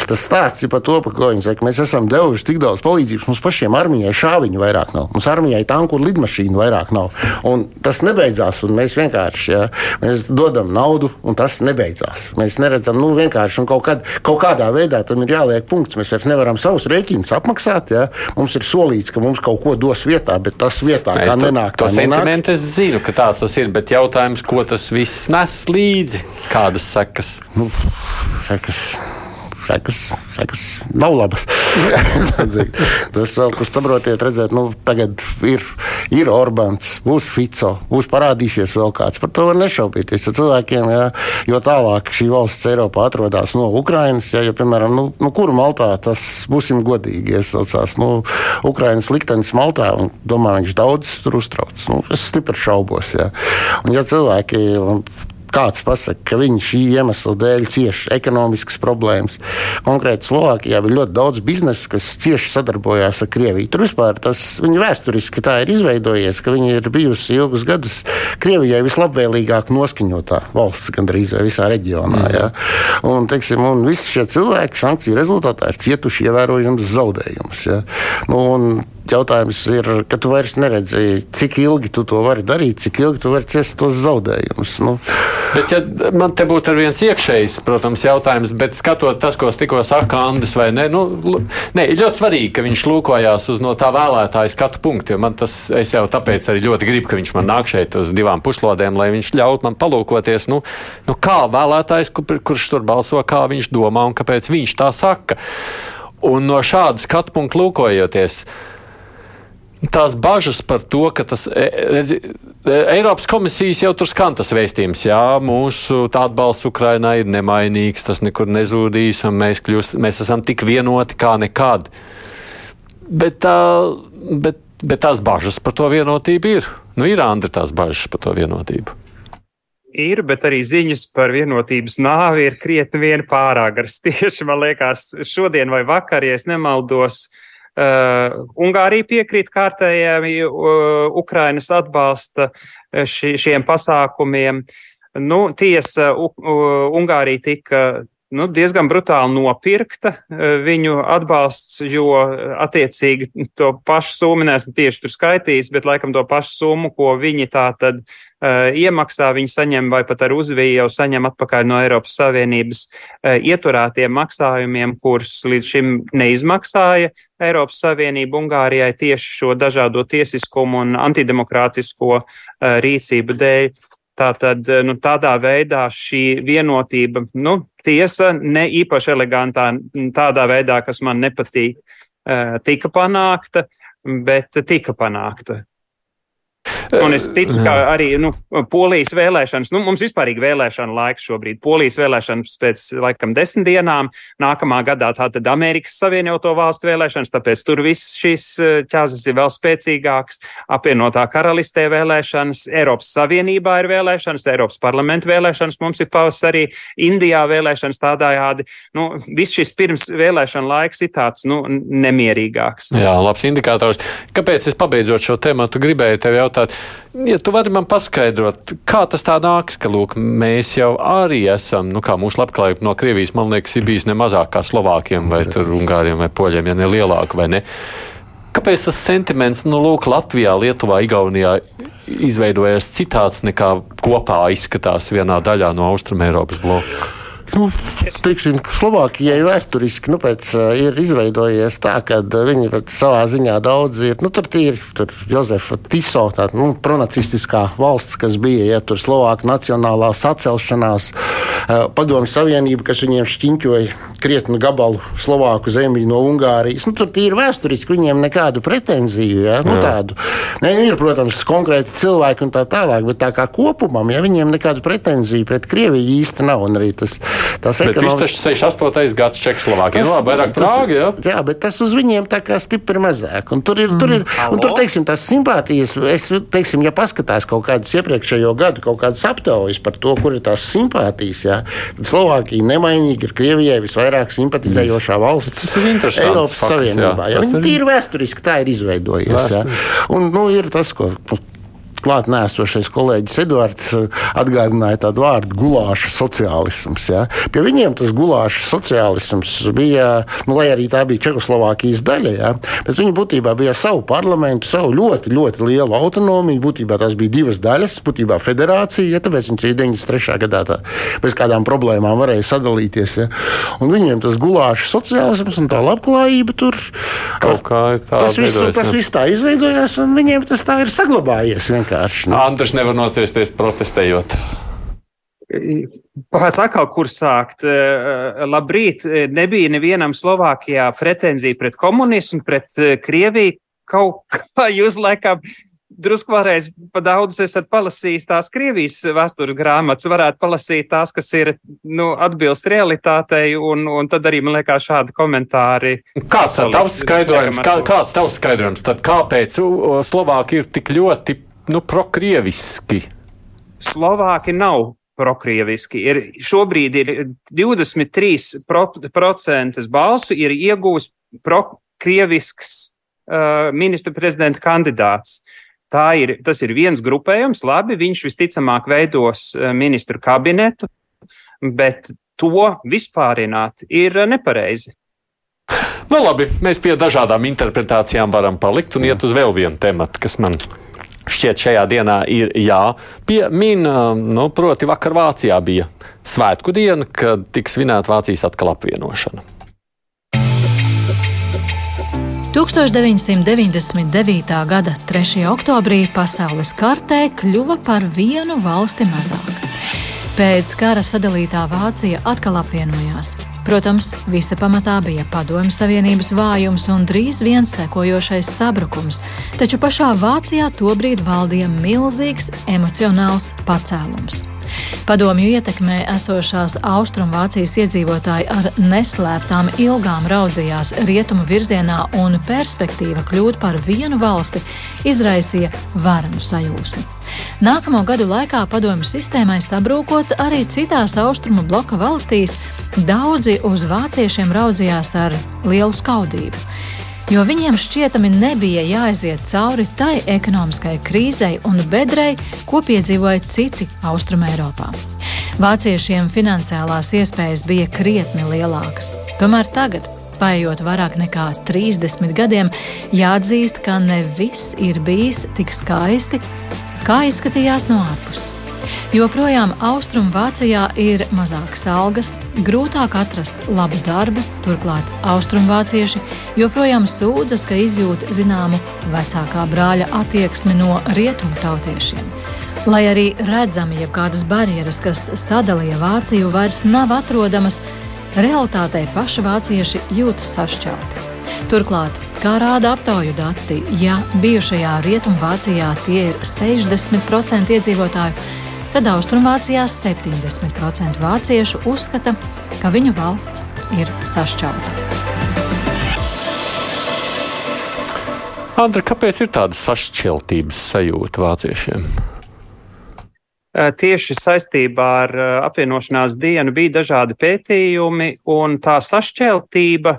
Tas stāsts ir par to, par ko viņi saka, mēs esam devuši tik daudz palīdzības. Mums pašiem armijai šāviņu vairāk nav, mums armijai tanku un lidmašīnu vairāk nav. Un tas nebeidzās, un mēs vienkārši ja, mēs dodam naudu, un tas nebeidzās. Mēs neredzam, nu, vienkārši kaut, kad, kaut kādā veidā tam ir jāliek punkts. Mēs vairs nevaram savus rēķinus apmaksāt. Ja? Mums ir solīts, ka mums kaut ko dos vietā, bet tas vietā, kā to, nenāk. To sentimentu es zinu, ka tāds tas ir, bet jautājums, ko tas viss nes līdzi, kādas sekas? Nu, sekas sekas, sekas nav labas. Tas vēl, kurš saprotiet, redzēt, nu, tagad ir, ir Orbāns, būs Fico, būs parādīsies vēl kāds. Par to var nešaubīties. Ja cilvēkiem, ja, jo tālāk šī valsts Eiropā atrodas no Ukrainas, ja, ja piemēram, nu, nu, kur Maltā tas būsim godīgi iesaucās. Nu, Ukrainas liktenis Maltā, un domāju, viņš daudz tur uztrauc. Nu, es stipri šaubos. Ja. Un, ja cilvēki kāds pasaka, ka viņi šī iemesla dēļ cieš ekonomiskas problēmas. Konkrēti Slovākijā bija ļoti daudz biznesu, kas cieši sadarbojās ar Krieviju. Tur vispār tas viņa vēsturiski tā ir izveidojies, ka viņi ir bijusi ilgus gadus Krievijai vislabvēlīgāk noskaņotā valsts gandrīz vai visā reģionā. Mm. Ja? Un, teiksim, un visi šie cilvēki sankciju rezultātā ir cietuši ievērojams zaudējumus. Ja? Nu, Jautājums ir, ka tu vairs neredzi, cik ilgi tu to vari darīt, cik ilgi tu vari ciest tos zaudējumus. Nu. Bet, ja man te būtu viens iekšējs, protams, jautājums, bet skatot tas, ko tikko saka Andris, vai ne, nu, ne, ir ļoti svarīgi, ka viņš lūkojās uz no tā vēlētāja skatu punktu. Man tas, jau tāpēc arī ļoti gribu, ka viņš man nāk šeit uz divām puslodēm, lai viņš ļaut man palūkoties, nu, nu kā vēlētājs, kur, kurš tur balso, kā viņš domā un kāpēc viņš tā saka. Un no šāda skatu punkta lūkojoties, tās bažas par to, ka tas e, redzi, e, Eiropas komisijas jau tur skan tas vēstījums, jā, mūsu atbalsts Ukrainai ir nemainīgs, tas nekur nezūdīs, un mēs, kļūst, mēs esam tik vienoti kā nekad. Bet, bet, bet tās bažas par to vienotību ir. Nu, ir Andri tās bažas par to vienotību. Ir, bet arī ziņas par vienotības nāvi ir krietni vien pārāk garas. [laughs] Tieši man liekas, šodien vai vakar, ja nemaldos, uh, Uh, Ungārija piekrīt kārtējiem uh, Ukrainas atbalsta uh, ši, šiem pasākumiem. Nu, tiesa, Ungārija tika nu, diezgan brutāli nopirkta e, viņu atbalsts, jo attiecīgi to pašu summu neesmu tieši tur skaitījis, bet laikam to pašu summu, ko viņi tā tad uh, iemaksā, viņi saņem vai pat ar uzviju jau saņem atpakaļ no Eiropas Savienības uh, ieturētiem maksājumiem, kurus līdz šim neizmaksāja Eiropas Savienība Ungārijai tieši šo dažādo tiesiskumu un antidemokrātisko uh, rīcību dēļ. Tātad nu, tādā veidā šī vienotība, nu, tiesa, ne īpaši elegantā, tādā veidā, kas man nepatīk, eh, tika panākta, bet tika panākta. Un es ticu, ka arī nu, polijas vēlēšanas, nu, mums vispār ir vēlēšana laiks šobrīd. Polijas vēlēšanas pēc laikam desmit dienām, nākamā gadā tātad Amerikas Savienoto valstu vēlēšanas, tāpēc tur viss šīs eh, ķēzes ir vēl spēcīgāks. Apvienotā karalistē vēlēšanas, Eiropas Savienībā ir vēlēšanas, Eiropas parlamenta vēlēšanas, mums ir pavasarī, Indijā vēlēšanas tādājādi. Nu, viss šis pirms vēlēšana laiks ir tāds nu, nemierīgāks. Jā, labs indikators. Kāpēc es pabeidzot šo tēmu, gribēju tev jautāt, Ja tu vari man paskaidrot, kā tas tā nāks, ka lūk, mēs jau arī esam, nu kā mūsu labklājība no Krievijas, man liekas, ir bijis ne mazāk kā Slovākiem vai Ungāriem vai Poļiem, ja ne lielāka vai ne. Kāpēc tas sentiments, nu, lūk, Latvijā, Lietuvā, Igaunijā izveidojas citāds nekā kopā izskatās vienā daļā no Austrumēropas bloka? Nu, teiksim, Slovākijai vēsturiski nu, pēc, uh, ir izveidojies tā, ka uh, viņi savā ziņā daudz ir. Nu, tur ir Jozefa Tiso, tāda nu, pronacistiskā valsts, kas bija ja, tur Slovāka nacionālā sacelšanās, uh, padomju savienība, kas viņiem šķiņķoja krietnu gabalu Slovāku zemi no Ungārijas. Nu, tur ir vēsturiski viņiem nekādu pretenziju. Ja, nu, tādu. Ne, ir, protams, konkrēti cilvēki un tā tālāk, bet tā kā kopumam, ja viņiem nekādu pretenziju pret Krieviju īsti nav. Un arī tas tas ekonomiski... 68. gads Čehoslovākijā. Nu, vairāk Prāga, jā. jā, bet tas uz viņiem tā kā stipri mazāk. Un tur ir, tur ir, mm. un tur, teiksim, tās simpātijas, es, teiksim, ja paskatās kaut kādas iepriekšējo gadu, kaut kādas aptaujas par to, kur ir tās simpātijas, jā, tad Slovākija nemainīgi ir Krievijai visvairāk simpatizējošā valsts. Tas ir interesanti. Eiropas fakts, Savienībā. Jā. Jā. Viņi tīri vēsturiski tā ir izveidojies. Un, nu, ir tas, ko klāt nēsošais kolēģis Edvards eh, atgādināja tādu vārdu gulāša sociālisms. Ja? Pie viņiem tas gulāša sociālisms bija, nu, lai arī tā bija Čehoslovākijas daļa, ja? bet viņi būtībā bija savu parlamentu, savu ļoti, ļoti lielu autonomiju. Būtībā tās bija divas daļas, būtībā federācija, ja? tāpēc viņi 93. gadā tā, bez kādām problēmām varēja sadalīties. Ja? Un viņiem tas gulāša sociālisms un tā labklājība tur kaut kā tā tas viss, tas viss tā izveidojās, un viņiem tas tā ir saglabājies. Vienkārši vienkārši. Nu. Andrēs nevar nociesties protestējot. Pats atkal, kur sākt? Eh, labrīt, nebija nevienam Slovākijā pretenzija pret komunismu, pret eh, Krieviju. Kaut kā jūs laikam drusku vēlreiz pa daudz esat palasījis tās Krievijas vēstures grāmatas, varētu palasīt tās, kas ir, nu, atbilst realitātei, un, un tad arī, man liekas, šādi komentāri. Kāds tad tavs skaidrojums, kā, kāds tavs skaidrojums, tad kāpēc Slovāki ir tik ļoti nu, prokrieviski? Slovāki nav prokrieviski. Ir, šobrīd ir 23% balsu ir iegūst prokrievisks uh, ministru prezidenta kandidāts. Tā ir, tas ir viens grupējums, labi, viņš visticamāk veidos uh, ministru kabinetu, bet to vispārināt ir nepareizi. Nu, labi, mēs pie dažādām interpretācijām varam palikt un iet uz vēl vienu tematu, kas man šķiet šajā dienā ir jāpiemina. Nu, proti, vakar Vācijā bija svētku diena, kad tiks svinēta Vācijas atkal apvienošana. 1999. gada 3. oktobrī pasaules kartē kļuva par vienu valsti mazāk. Pēc kara sadalītā Vācija atkal apvienojās. Protams, visa pamatā bija Padomju Savienības vājums un drīz vien sekojošais sabrukums, taču pašā Vācijā tobrīd valdīja milzīgs emocionāls pacēlums. Padomju ietekmē esošās Austrumvācijas iedzīvotāji ar neslēptām ilgām raudzījās rietumu virzienā, un perspektīva kļūt par vienu valsti izraisīja varanu sajūsmu. Nākamo gadu laikā padomju sistēmai sabrūkot arī citās austrumu bloka valstīs, daudzi uz vāciešiem raudzījās ar lielu skaudību jo viņiem šķietami nebija jāaiziet cauri tai ekonomiskai krīzei un bedrei, ko piedzīvoja citi Austrum Eiropā. Vāciešiem finansiālās iespējas bija krietni lielākas. Tomēr tagad, paiet vairāk nekā 30 gadiem, jāatzīst, ka ne viss ir bijis tik skaisti, kā izskatījās no ārpuses. Joprojām Austrumvācijā ir mazākas algas, grūtāk atrast labu darbu, turklāt austrumvācieši joprojām sūdzas, ka izjūt zināmu vecākā brāļa attieksmi no rietumu tautiešiem. Lai arī redzami jebkādas barjeras, kas sadalīja Vāciju, vairs nav atrodamas, realitātē paši vācieši jūtas sašķelti. Turklāt, kā rāda aptauju dati, ja bijušajā Rietumvācijā tie ir 60% iedzīvotāju, tad Austrumvācijā 70% vāciešu uzskata, ka viņu valsts ir sašķelta. Andra, kāpēc ir tāda sašķeltības sajūta vāciešiem? Tieši saistībā ar apvienošanās dienu bija dažādi pētījumi, un tā sašķeltība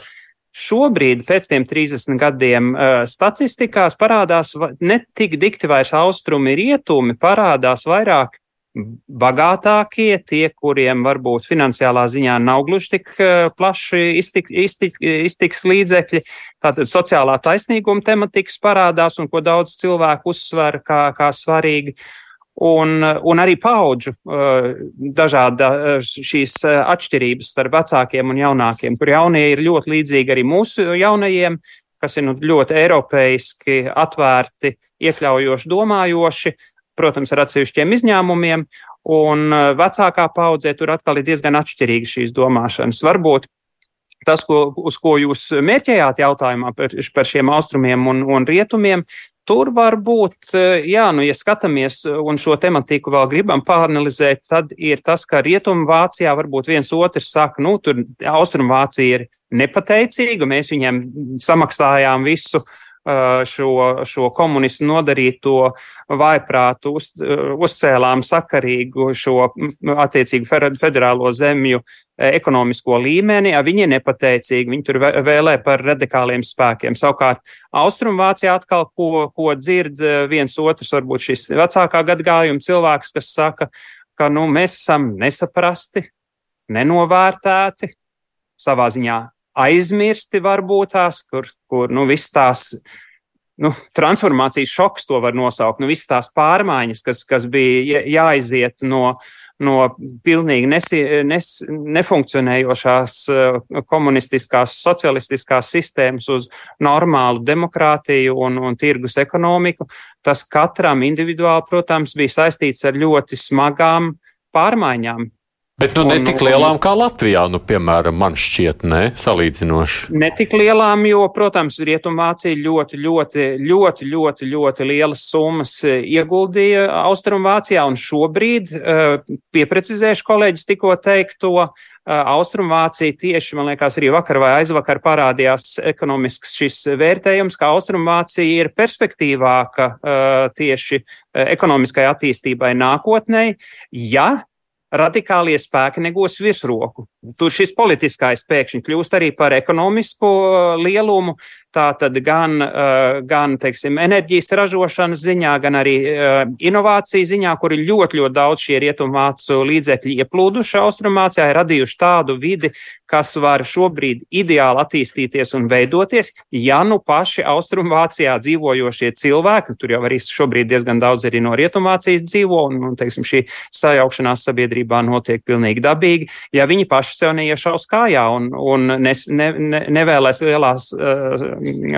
šobrīd, pēc tiem 30 gadiem, statistikās parādās ne tik dikti vairs austrumi, rietumi, parādās vairāk bagātākie, tie, kuriem varbūt finansiālā ziņā nav gluži tik eh, plaši iztik, iztik, iztiks līdzekļi. Tātad sociālā taisnīguma tematikas parādās un ko daudz cilvēku uzsver kā, kā svarīgi. Un, un arī paudžu eh, dažāda eh, šīs atšķirības starp vecākiem un jaunākiem, kur jaunie ir ļoti līdzīgi arī mūsu jaunajiem, kas ir nu, ļoti eiropeiski, atvērti, iekļaujoši, domājoši, protams, ar atsevišķiem izņēmumiem, un uh, vecākā paudzē tur atkal ir diezgan atšķirīgas šīs domāšanas. Varbūt tas, ko, uz ko jūs mērķējāt jautājumā par, par šiem austrumiem un, un rietumiem, tur var būt, uh, jā, nu, ja skatāmies un šo tematiku vēl gribam pāranalizēt, tad ir tas, ka Rietumvācijā varbūt viens otrs saka, nu, tur Austrumvācija ir nepateicīga, mēs viņiem samaksājām visu šo, šo komunistu nodarīto vaiprātu uz, uzcēlām sakarīgu šo attiecīgu federālo zemju ekonomisko līmeni, viņi ir nepateicīgi, viņi tur vēlē par radikāliem spēkiem. Savukārt Austrumvācijā atkal, ko, ko dzird viens otrs, varbūt šis vecākā gadgājuma cilvēks, kas saka, ka nu, mēs esam nesaprasti, nenovērtēti, savā ziņā aizmirsti varbūt tās, kur, kur nu, viss tās nu, transformācijas šoks to var nosaukt, nu, visas tās pārmaiņas, kas, kas bija jāiziet no, no pilnīgi nesi, nes, nefunkcionējošās eh, komunistiskās, socialistiskās sistēmas uz normālu demokrātiju un, un tirgus ekonomiku, tas katram individuāli, protams, bija saistīts ar ļoti smagām pārmaiņām. Bet nu, ne un, tik lielām kā Latvijā, nu, piemēram, man šķiet, ne salīdzinoši. Ne tik lielām, jo, protams, Rietumvācija ļoti, ļoti, ļoti, ļoti, ļoti lielas summas e, ieguldīja Austrumvācijā, un šobrīd, e, pieprecizēšu kolēģis tikko teikto, e, Austrumvācija tieši, man liekas, arī vakar vai aizvakar parādījās ekonomisks šis vērtējums, ka Austrumvācija ir perspektīvāka tieši ekonomiskai attīstībai nākotnē, ja radikālie spēki negūs virsroku. Tur šis politiskais pēkšņi kļūst arī par ekonomisku lielumu, Tā tad gan, uh, gan teiksim, enerģijas ražošanas ziņā, gan arī uh, inovāciju ziņā, kur ir ļoti, ļoti daudz šie rietumvācu līdzekļi ieplūduši Austrumvācijā, ir radījuši tādu vidi, kas var šobrīd ideāli attīstīties un veidoties, ja nu paši Austrumvācijā dzīvojošie cilvēki, tur jau arī šobrīd diezgan daudz arī no Rietumvācijas dzīvo, un, un teiksim, šī sajaukšanās sabiedrībā notiek pilnīgi dabīgi, ja viņi paši sev neiešaus kājā un, un nes, ne, ne, nevēlēs lielās uh,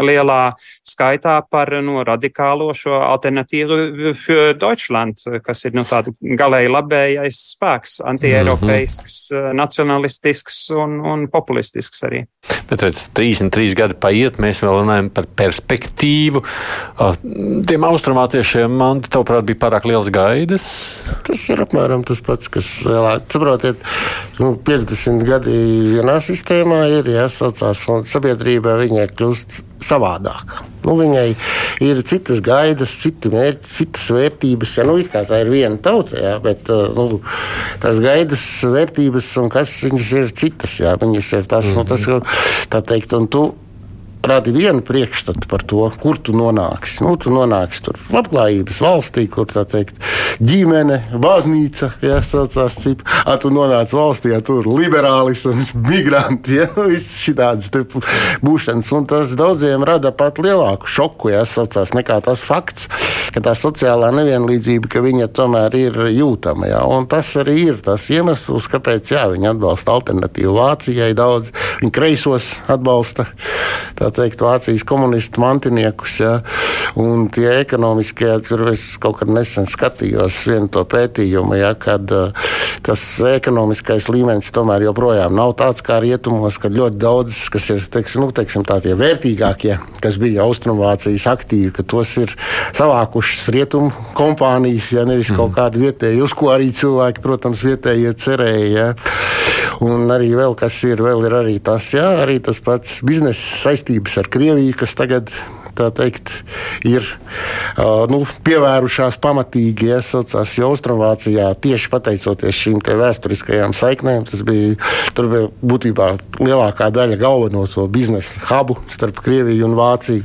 lielā skaitā par no, radikālo šo alternatīvu für Deutschland, kas ir nu, tāda galēji labējais spēks, antieiropeisks, mm -hmm. nacionalistisks un, un populistisks arī. Bet, redz, 33 gadi paiet, mēs vēl runājam par perspektīvu. Tiem austrumvāciešiem, man te, tavuprāt, bija pārāk liels gaidas. Tas ir apmēram tas pats, kas, saprotiet, nu, 50 gadi vienā sistēmā ir jāsaucās, un sabiedrībā viņai kļūst savādāk. Nu, viņai ir citas gaidas, citi mērķi, citas vērtības. Ja, nu, tā ir viena tauta, jā, bet nu, tās gaidas, vērtības un kas viņas ir citas. Jā, viņas ir tas, mm -hmm. nu, tas, mhm. tā teikt, un tu radi vienu priekšstatu par to, kur tu nonāksi. Nu, tu nonāksi tur labklājības valstī, kur tā teikt, ģimene, baznīca, ja saucās cip, a tu nonāc valstī, ja tur liberālis un [laughs] migranti, ja nu, viss šitādas būšanas, un tas daudziem rada pat lielāku šoku, ja saucās, nekā tas fakts, ka tā sociālā nevienlīdzība, ka viņa tomēr ir jūtama, ja, un tas arī ir tas iemesls, kāpēc, jā, viņi atbalsta alternatīvu Vācijai daudz, viņi kreisos atbalsta. Tā teikt, Vācijas komunistu mantiniekus. Ja, un tie ekonomiskie, tur es kaut kad nesen skatījos vienu to pētījumu, ja, kad uh, tas ekonomiskais līmenis tomēr joprojām nav tāds kā rietumos, kad ļoti daudz, kas ir teiksim, nu, teiksim, tie vērtīgākie, kas bija Austrumvācijas aktīvi, ka tos ir savākušas rietumu kompānijas, ja nevis mm. kaut kādi vietēji, uz ko arī cilvēki, protams, vietējie cerēja. Ja. Un arī vēl kas ir, vēl ir arī tas, jā, arī tas pats biznesa saistības ar Krieviju, kas tagad tā teikt, ir nu, pievērušās pamatīgi, ja saucās Austrumvācijā, tieši pateicoties šīm vēsturiskajām saiknēm. Tas bija, bija būtībā lielākā daļa galveno to biznesa hubu starp Krieviju un Vāciju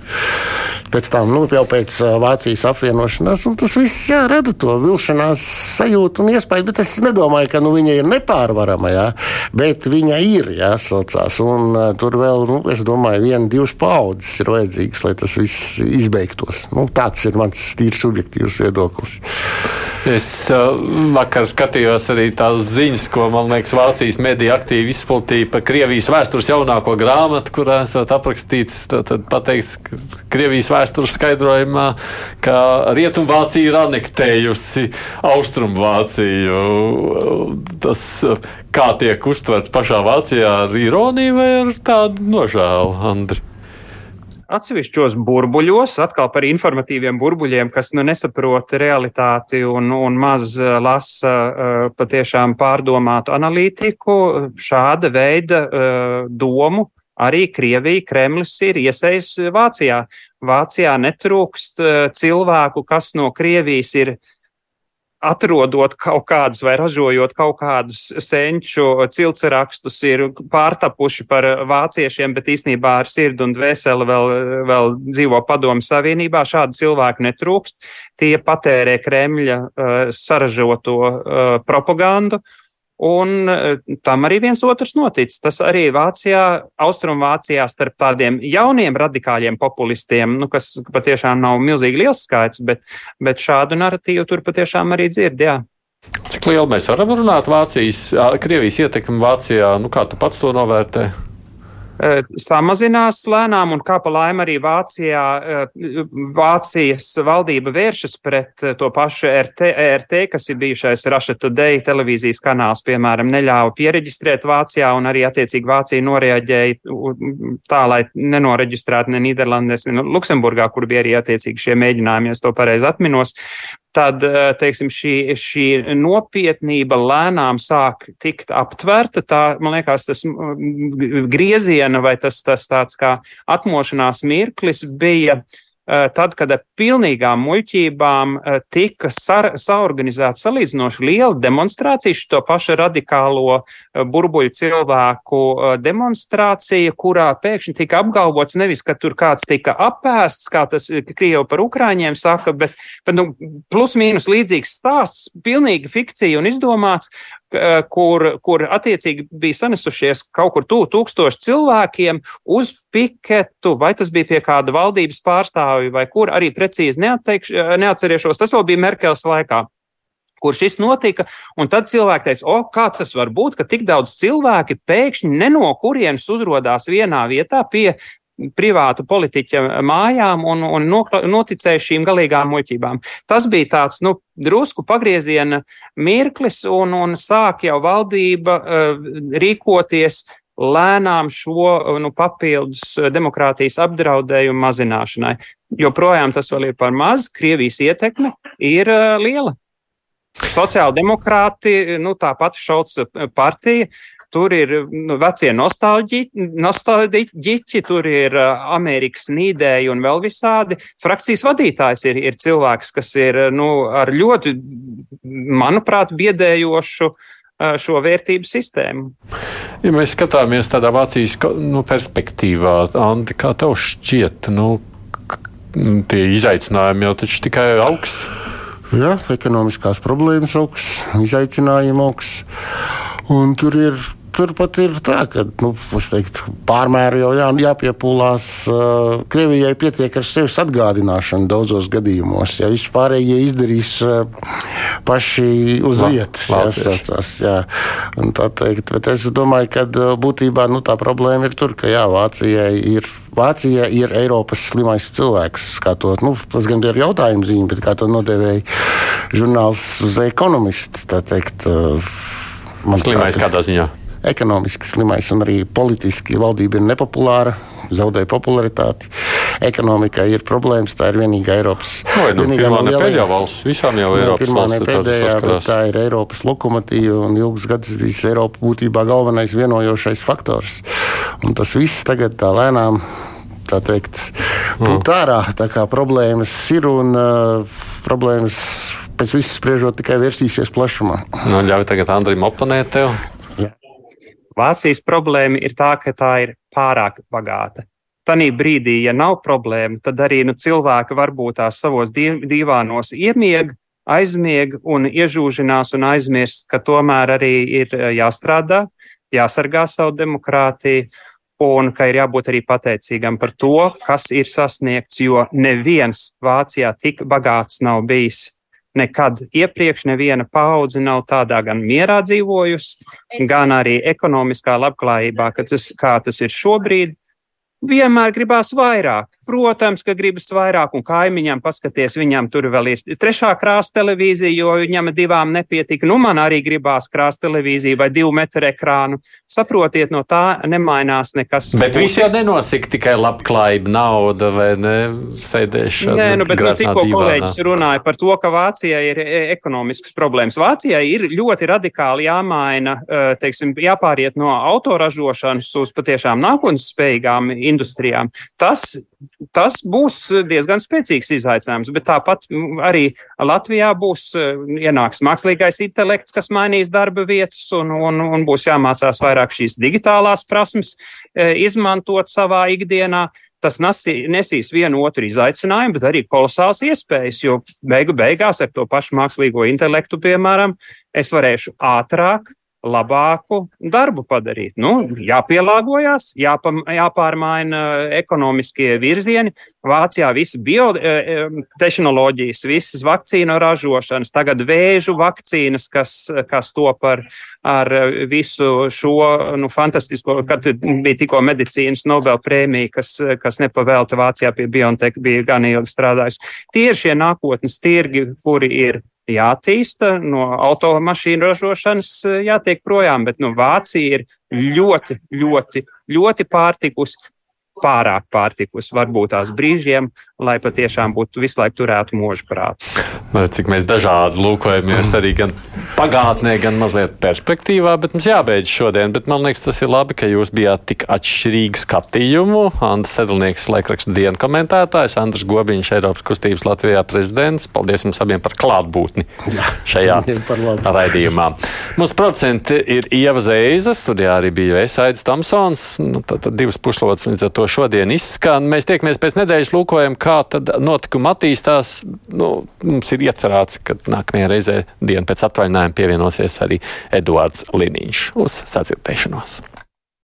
pēc tam, nu, jau pēc Vācijas apvienošanās. Tas viss jā, rada to vilšanās sajūtu un iespēju, bet es nedomāju, ka nu, viņa ir nepārvarama, jā, bet viņa ir jāsaucās. Un uh, tur vēl, nu, es domāju, viena, divas paudzes ir vajadzīgas, lai tas viss izbeigtos. Nu, tāds ir mans tīri subjektīvs viedoklis. Es uh, vakar skatījos arī tās ziņas, ko man liekas Vācijas mediji aktīvi izplatīja par Krievijas vēstures jaunāko grāmatu, kurā esat aprakstīts, tad pateikts, Krievijas vēstures skaidrojumā, ka Rietumvācija ir anektējusi Austrumvāciju. Tas kā tiek uztverts pašā Vācijā ar ironiju vai ar tādu nožēlu, Andri? Atsevišķos burbuļos, atkal par informatīviem burbuļiem, kas nu, nesaprot realitāti un, un maz eh, lasa uh, patiešām pārdomātu analītiku, šāda veida uh, domu arī Krievija, Kremlis ir iesaistīts Vācijā. Vācijā netrūkst cilvēku, kas no Krievijas ir atrodot kaut kādus vai ražojot kaut kādus senču ciltsrakstus, ir pārtapuši par vāciešiem, bet īstenībā ar sirdi un dvēseli vēl, vēl dzīvo padomu savienībā. Šādu cilvēku netrūkst. Tie patērē Kremļa uh, saražoto uh, propagandu. Un e, tam arī viens otrs noticis. Tas arī Vācijā, Austrumvācijā starp tādiem jauniem radikāļiem populistiem, nu, kas patiešām nav milzīgi liels skaits, bet, bet šādu narratīvu tur patiešām arī dzird. Jā. Cik lielu mēs varam runāt Vācijas, Krievijas ietekmi Vācijā? Nu, kā tu pats to novērtē? Eh, samazinās lēnām, un kā pa laimi arī Vācijā, eh, Vācijas valdība vēršas pret eh, to pašu RT, ERT, kas ir bijušais Russia Today televīzijas kanāls, piemēram, neļāva pieregistrēt Vācijā, un arī attiecīgi Vācija noreaģēja tā, lai nenoreģistrētu ne Nīderlandēs, ne Luksemburgā, kur bija arī attiecīgi šie mēģinājumi, ja es to pareizi atminos tad eh, teiksim, šī, šī nopietnība lēnām sāk tikt aptverta. Tā, man liekas, tas grieziena vai tas, tas tāds kā atmošanās mirklis bija Eh, tad, kad ar pilnīgām muļķībām eh, tika saorganizēta salīdzinoši liela demonstrācija, šo pašu radikālo eh, burbuļu cilvēku demonstrācija, kurā pēkšņi tika apgalvots nevis, ka tur kāds tika apēsts, kā tas Krievi par Ukrāņiem saka, bet, bet nu, plus mīnus līdzīgs stāsts, pilnīgi fikcija un izdomāts, Eh, kur, kur attiecīgi bija sanesušies kaut kur tuvu tūkstoši cilvēkiem uz piketu, vai tas bija pie kāda valdības pārstāvja, vai kur arī precīzi eh, neatcerēšos. Tas vēl bija Merkels laikā kur šis notika. Tad cilvēki teica, o, kā tas var būt, ka tik daudz cilvēki pēkšņi ne no kurienes uzrādās vienā vietā pie privātu politiķa mājām un, un noticēja šīm galīgām muļķībām. Tas bija tāds, nu, drusku pagrieziena mirklis, un, un sāk jau valdība uh, rīkoties lēnām šo nu, papildus demokrātijas apdraudējumu mazināšanai. Joprojām tas vēl ir par maz, Krievijas ietekme ir uh, liela. Sociāldemokrāti, nu, tā pati Šauts partija, Tur ir nu, vecie nostalģiķi, tur ir Amerikas nīdēji un vēl visādi. Frakcijas vadītājs ir, ir cilvēks, kas ir nu, ar ļoti, manuprāt, biedējošu šo vērtību sistēmu. Ja mēs skatāmies tādā Vācijas nu, perspektīvā, Andi, kā tev šķiet, nu, tie izaicinājumi jau taču tikai augs? Jā, ekonomiskās problēmas augs, izaicinājumi augs. Un tur ir Turpat ir tā, ka nu, teiktu, pārmēru jau jā, jāpiepūlās. Uh, Krievijai pietiek ar sevis atgādināšanu daudzos gadījumos. Ja vispārējie izdarīs uh, paši uz La, vietas. Jāsacās, jā. Tā teikt, bet es domāju, ka uh, būtībā nu, tā problēma ir tur, ka jā, Vācijai ir. Vācija ir Eiropas slimais cilvēks. To, nu, tas gan ir jautājums zīme, bet kā to nodēvēja žurnāls uz ekonomistu. Uh, slimais kādā ziņā? Ekonomiski slimais un arī politiski valdība ir nepopulāra, zaudēja popularitāti. Ekonomikā ir problēmas, tā ir vienīgā Eiropas no, nu, vienīgā lielā, pēdējā valsts. Visām jau ir Eiropas pirmā valsts. Pēdējā, bet tā ir Eiropas lokomotīva un ilgus gadus bijis Eiropa būtībā galvenais vienojošais faktors. Un tas viss tagad tā lēnām tā teikt, būt mm. ārā. Tā kā problēmas ir un uh, problēmas pēc visu spriežot tikai vērsīsies plašumā. Nu, ļauj tagad Andrim oponēt tev. Vācijas problēma ir tā, ka tā ir pārāk bagāta. Tanī brīdī, ja nav problēma, tad arī nu, cilvēki varbūt tās savos divānos iemieg, aizmieg un iežūžinās un aizmirst, ka tomēr arī ir eh, jāstrādā, jāsargā savu demokrātiju un ka ir jābūt arī pateicīgam par to, kas ir sasniegts, jo neviens Vācijā tik bagāts nav bijis Nekad iepriekš neviena paudze nav tādā gan mierā dzīvojusi, gan arī ekonomiskā labklājībā, tas, kā tas ir šobrīd. Vienmēr gribās vairāk. Protams, ka gribas vairāk, un kaimiņam paskaties, viņam tur vēl ir trešā krāsa televīzija, jo viņam divām nepietika. Nu, man arī gribās krāsa televīziju vai divu metru ekrānu. Saprotiet, no tā nemainās nekas. Bet viss jau nenosaka tikai labklājība, nauda vai ne, sēdēšana. Nē, nu, bet nu, tikko kolēģis runāja par to, ka Vācijai ir e, ekonomiskas problēmas. Vācijai ir ļoti radikāli jāmaina, e, teiksim, jāpāriet no autoražošanas uz patiešām nākotnes spējīgām industrijām. Tas tas būs diezgan spēcīgs izaicinājums, bet tāpat arī Latvijā būs ienāks mākslīgais intelekts, kas mainīs darba vietas, un, un, un būs jāmācās vairāk šīs digitālās prasmes izmantot savā ikdienā. Tas nesī, nesīs vienu otru izaicinājumu, bet arī kolosāls iespējas, jo beigu beigās ar to pašu mākslīgo intelektu, piemēram, es varēšu ātrāk labāku darbu padarīt. Nu, jāpielāgojas, jāpa, jāpārmaina ekonomiskie virzieni. Vācijā visas biotehnoloģijas, visas vakcīnu ražošanas, tagad vēžu vakcīnas, kas, kas top ar, ar visu šo nu, fantastisko, kad bija tikko medicīnas Nobel prēmija, kas, kas nepavēlta Vācijā pie Biontech, bija gan ilgi strādājusi. Tie ir šie nākotnes tirgi, kuri ir jātīsta, no automašīnu ražošanas eh, jātiek projām, bet nu, Vācija ir ļoti, ļoti, ļoti pārtikusi pārāk pārtikus, varbūt tās brīžiem, lai patiešām būtu visu laiku turētu mūžu prātu. Cik mēs dažādi lūkojamies arī gan pagātnē, gan mazliet perspektīvā, bet mums jābeidz šodien. Bet man liekas, tas ir labi, ka jūs bijāt tik atšķirīgi skatījumu. Andris Sedlnieks, laikraksta dienu komentētājs, Andris Gobiņš, Eiropas kustības Latvijā prezidents. Paldies jums abiem par klātbūtni šajā [laughs] raidījumā. Mūsu procenti ir Ieva Zeiza, studijā arī bija Esaidis Tomsons. Nu, tad, tad divas pušlotas līdz ar to šodien izskan. Mēs tiekamies pēc nedēļas, lūkojam, kā tad notikuma attīstās. Nu, mums ir iecerēts, ka nākamajā reizē dienu pēc atvaļinājuma pievienosies arī Eduards Liniņš uz sadzirdēšanos.